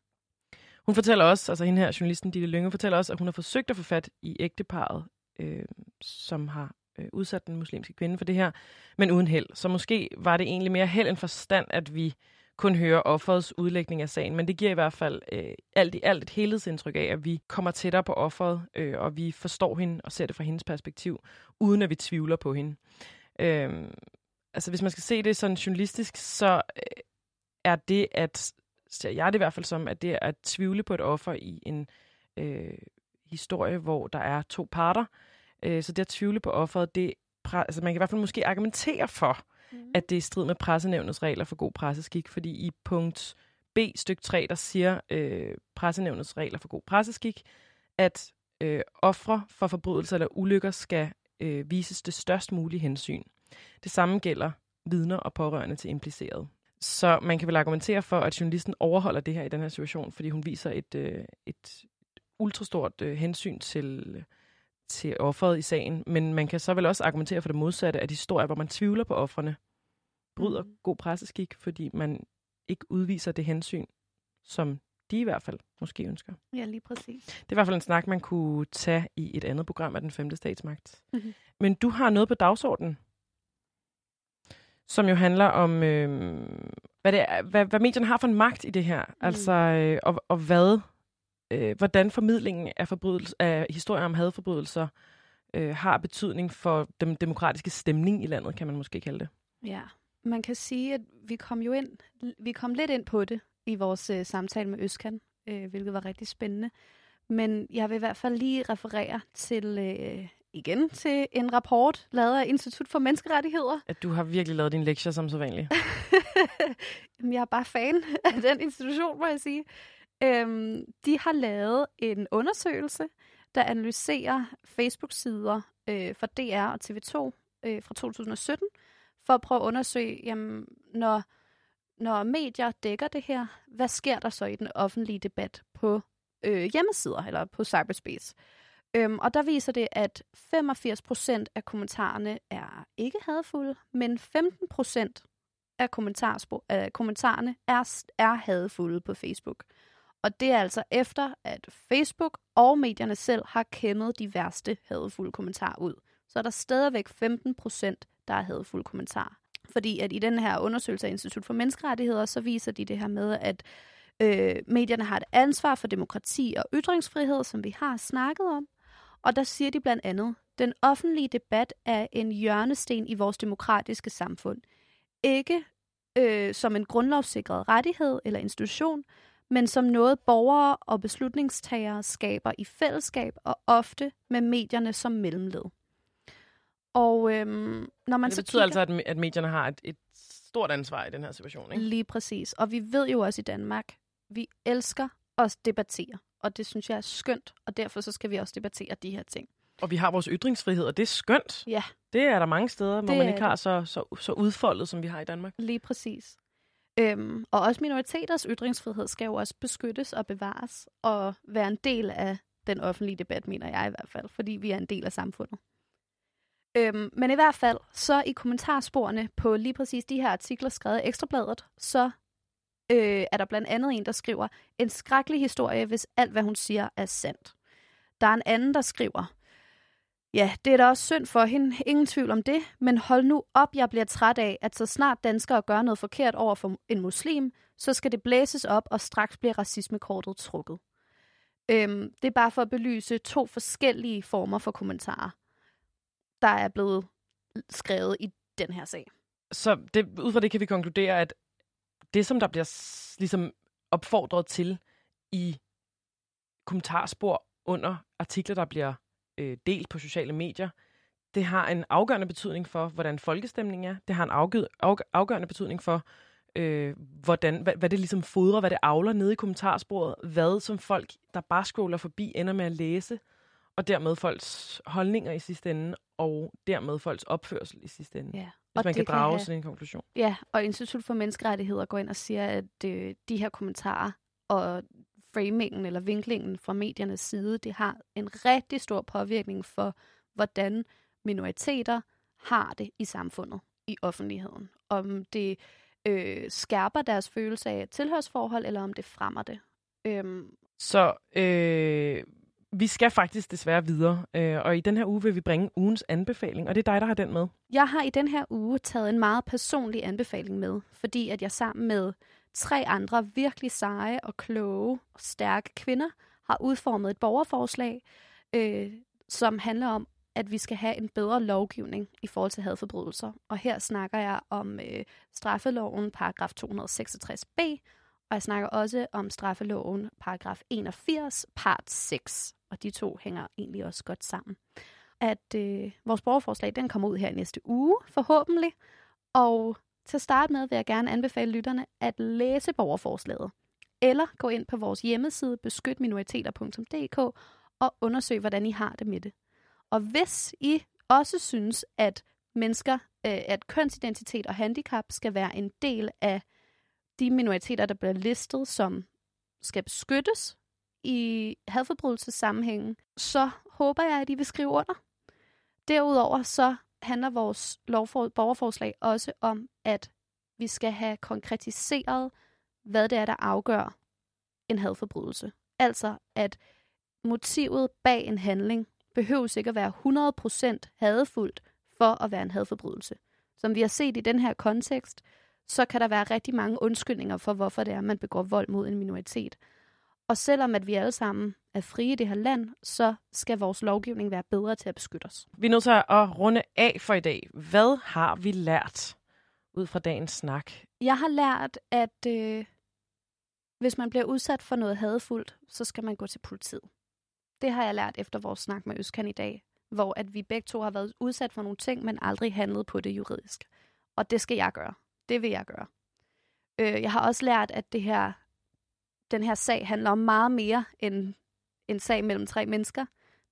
Hun fortæller også, altså hende her, journalisten Ditte Lynge, fortæller også, at hun har forsøgt at få fat i ægteparet, øh, som har øh, udsat den muslimske kvinde for det her, men uden held. Så måske var det egentlig mere held end forstand, at vi kun hører offerets udlægning af sagen, men det giver i hvert fald øh, alt i alt et helhedsindtryk af, at vi kommer tættere på offeret, øh, og vi forstår hende og ser det fra hendes perspektiv, uden at vi tvivler på hende. Øh, altså hvis man skal se det sådan journalistisk, så øh, er det at ser jeg det i hvert fald som, at det er at tvivle på et offer i en øh, historie, hvor der er to parter. Øh, så det at tvivle på offeret, det, altså man kan i hvert fald måske argumentere for, Mm. at det er i strid med pressenævnets regler for god presseskik, fordi i punkt B, styk 3, der siger øh, pressenævnets regler for god presseskik, at øh, ofre for forbrydelser eller ulykker skal øh, vises det størst mulige hensyn. Det samme gælder vidner og pårørende til impliceret. Så man kan vel argumentere for, at journalisten overholder det her i den her situation, fordi hun viser et, øh, et ultrastort øh, hensyn til, til offeret i sagen. Men man kan så vel også argumentere for det modsatte, at historier, hvor man tvivler på offrene, bryder mm. god presseskik, fordi man ikke udviser det hensyn, som de i hvert fald måske ønsker. Ja, lige præcis. Det er i hvert fald en snak, man kunne tage i et andet program af den femte statsmagt. Mm-hmm. Men du har noget på dagsordenen, som jo handler om, øh, hvad, det er, hvad, hvad medierne har for en magt i det her. Mm. Altså, øh, og, og hvad, øh, hvordan formidlingen af, forbrydelse, af historier om hadforbrydelser øh, har betydning for den demokratiske stemning i landet, kan man måske kalde det. Ja, man kan sige, at vi kom jo ind, vi kom lidt ind på det i vores øh, samtale med Øskan, øh, hvilket var rigtig spændende. Men jeg vil i hvert fald lige referere til øh, igen til en rapport lavet af Institut for Menneskerettigheder. At du har virkelig lavet din lektier som så vanligt. Jeg er bare fan af den institution, må jeg sige. Øhm, de har lavet en undersøgelse, der analyserer Facebook-sider øh, for DR og TV2 øh, fra 2017, for at prøve at undersøge, jamen, når, når medier dækker det her, hvad sker der så i den offentlige debat på øh, hjemmesider eller på cyberspace? Øhm, og der viser det, at 85% af kommentarerne er ikke hadfulde, men 15% af, af kommentarerne er, er hadfulde på Facebook. Og det er altså efter, at Facebook og medierne selv har kæmmet de værste hadfulde kommentarer ud. Så er der stadigvæk 15%, der er hadfulde kommentarer. Fordi at i den her undersøgelse af Institut for Menneskerettigheder, så viser de det her med, at øh, medierne har et ansvar for demokrati og ytringsfrihed, som vi har snakket om. Og der siger de blandt andet, den offentlige debat er en hjørnesten i vores demokratiske samfund. Ikke øh, som en grundlovssikret rettighed eller institution, men som noget borgere og beslutningstagere skaber i fællesskab og ofte med medierne som mellemled. Og øhm, når man det så betyder kigger, altså, at, at medierne har et, et stort ansvar i den her situation, ikke? Lige præcis. Og vi ved jo også i Danmark, vi elsker at debattere og det synes jeg er skønt, og derfor så skal vi også debattere de her ting. Og vi har vores ytringsfrihed, og det er skønt. Ja. Det er der mange steder, hvor Det man ikke har så, så, så udfoldet, som vi har i Danmark. Lige præcis. Øhm, og også minoriteters ytringsfrihed skal jo også beskyttes og bevares, og være en del af den offentlige debat, mener jeg i hvert fald, fordi vi er en del af samfundet. Øhm, men i hvert fald, så i kommentarsporene på lige præcis de her artikler skrevet Ekstrabladet, så øh, er der blandt andet en, der skriver, en skrækkelig historie, hvis alt, hvad hun siger, er sandt. Der er en anden, der skriver, ja, det er da også synd for hende, ingen tvivl om det, men hold nu op, jeg bliver træt af, at så snart danskere gør noget forkert over for en muslim, så skal det blæses op, og straks bliver racismekortet trukket. Øhm, det er bare for at belyse to forskellige former for kommentarer, der er blevet skrevet i den her sag. Så det, ud fra det kan vi konkludere, at det, som der bliver ligesom opfordret til i kommentarspor under artikler, der bliver øh, delt på sociale medier, det har en afgørende betydning for, hvordan folkestemningen er. Det har en afgørende betydning for, øh, hvordan, hvad, hvad det ligesom fodrer, hvad det avler nede i kommentarsporet, hvad som folk, der bare scroller forbi, ender med at læse, og dermed folks holdninger i sidste ende, og dermed folks opførsel i sidste ende. Ja. Hvis Og man kan kan drage have- sådan en konklusion. Ja, og Institut for Menneskerettigheder går ind og siger, at øh, de her kommentarer og framingen eller vinklingen fra mediernes side, det har en rigtig stor påvirkning for, hvordan minoriteter har det i samfundet, i offentligheden. Om det øh, skærper deres følelse af tilhørsforhold, eller om det fremmer det. Øhm, Så øh, vi skal faktisk desværre videre, øh, og i den her uge vil vi bringe ugens anbefaling, og det er dig, der har den med. Jeg har i den her uge taget en meget personlig anbefaling med, fordi at jeg sammen med tre andre virkelig seje og kloge og stærke kvinder har udformet et borgerforslag, øh, som handler om, at vi skal have en bedre lovgivning i forhold til hadforbrydelser. Og her snakker jeg om øh, straffeloven paragraf 266b, og jeg snakker også om straffeloven paragraf 81 part 6. Og de to hænger egentlig også godt sammen at øh, vores borgerforslag den kommer ud her næste uge, forhåbentlig. Og til at starte med vil jeg gerne anbefale lytterne at læse borgerforslaget. Eller gå ind på vores hjemmeside beskytminoriteter.dk og undersøge, hvordan I har det med det. Og hvis I også synes, at mennesker, øh, at kønsidentitet og handicap skal være en del af de minoriteter, der bliver listet, som skal beskyttes i hadforbrydelsessammenhængen, så håber jeg, at I vil skrive under. Derudover så handler vores lovfor- borgerforslag også om, at vi skal have konkretiseret, hvad det er, der afgør en hadforbrydelse. Altså, at motivet bag en handling behøves ikke at være 100% hadefuldt for at være en hadforbrydelse. Som vi har set i den her kontekst, så kan der være rigtig mange undskyldninger for, hvorfor det er, man begår vold mod en minoritet. Og selvom at vi alle sammen er frie i det her land, så skal vores lovgivning være bedre til at beskytte os. Vi er nødt til at runde af for i dag. Hvad har vi lært ud fra dagens snak? Jeg har lært, at øh, hvis man bliver udsat for noget hadefuldt, så skal man gå til politiet. Det har jeg lært efter vores snak med Øskan i dag, hvor at vi begge to har været udsat for nogle ting, men aldrig handlet på det juridisk. Og det skal jeg gøre. Det vil jeg gøre. Øh, jeg har også lært, at det her, den her sag handler om meget mere end en sag mellem tre mennesker.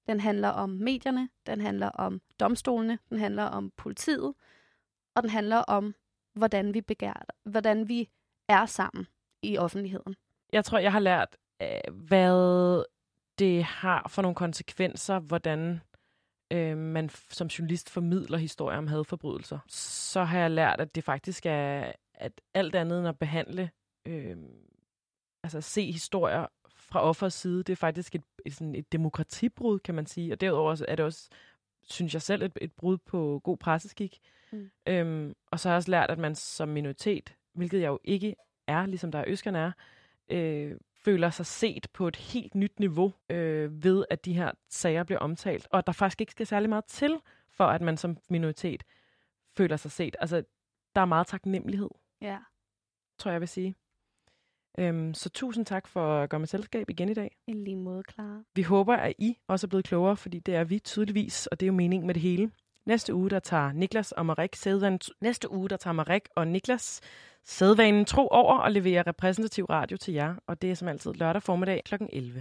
Den handler om medierne, den handler om domstolene, den handler om politiet, og den handler om, hvordan vi begærer, hvordan vi er sammen i offentligheden. Jeg tror, jeg har lært, øh, hvad det har for nogle konsekvenser, hvordan øh, man som journalist formidler historier om hadforbrydelser. Så har jeg lært, at det faktisk er at alt andet end at behandle, øh, altså se historier fra offers side, det er faktisk et, et, sådan et demokratibrud, kan man sige. Og derudover er det også, synes jeg selv, et, et brud på god presseskik. Mm. Øhm, og så har jeg også lært, at man som minoritet, hvilket jeg jo ikke er, ligesom der er Øskerne er, øh, føler sig set på et helt nyt niveau øh, ved, at de her sager bliver omtalt. Og at der faktisk ikke skal særlig meget til, for at man som minoritet føler sig set. Altså, der er meget taknemmelighed. Ja. Tror jeg vil sige. Øhm, så tusind tak for at gøre med selskab igen i dag. I lige måde, Clara. Vi håber, at I også er blevet klogere, fordi det er vi tydeligvis, og det er jo meningen med det hele. Næste uge, der tager Niklas og Marek sædvanen, næste uge, der tager Marek og Niklas sædvanen tro over og levere repræsentativ radio til jer, og det er som altid lørdag formiddag kl. 11.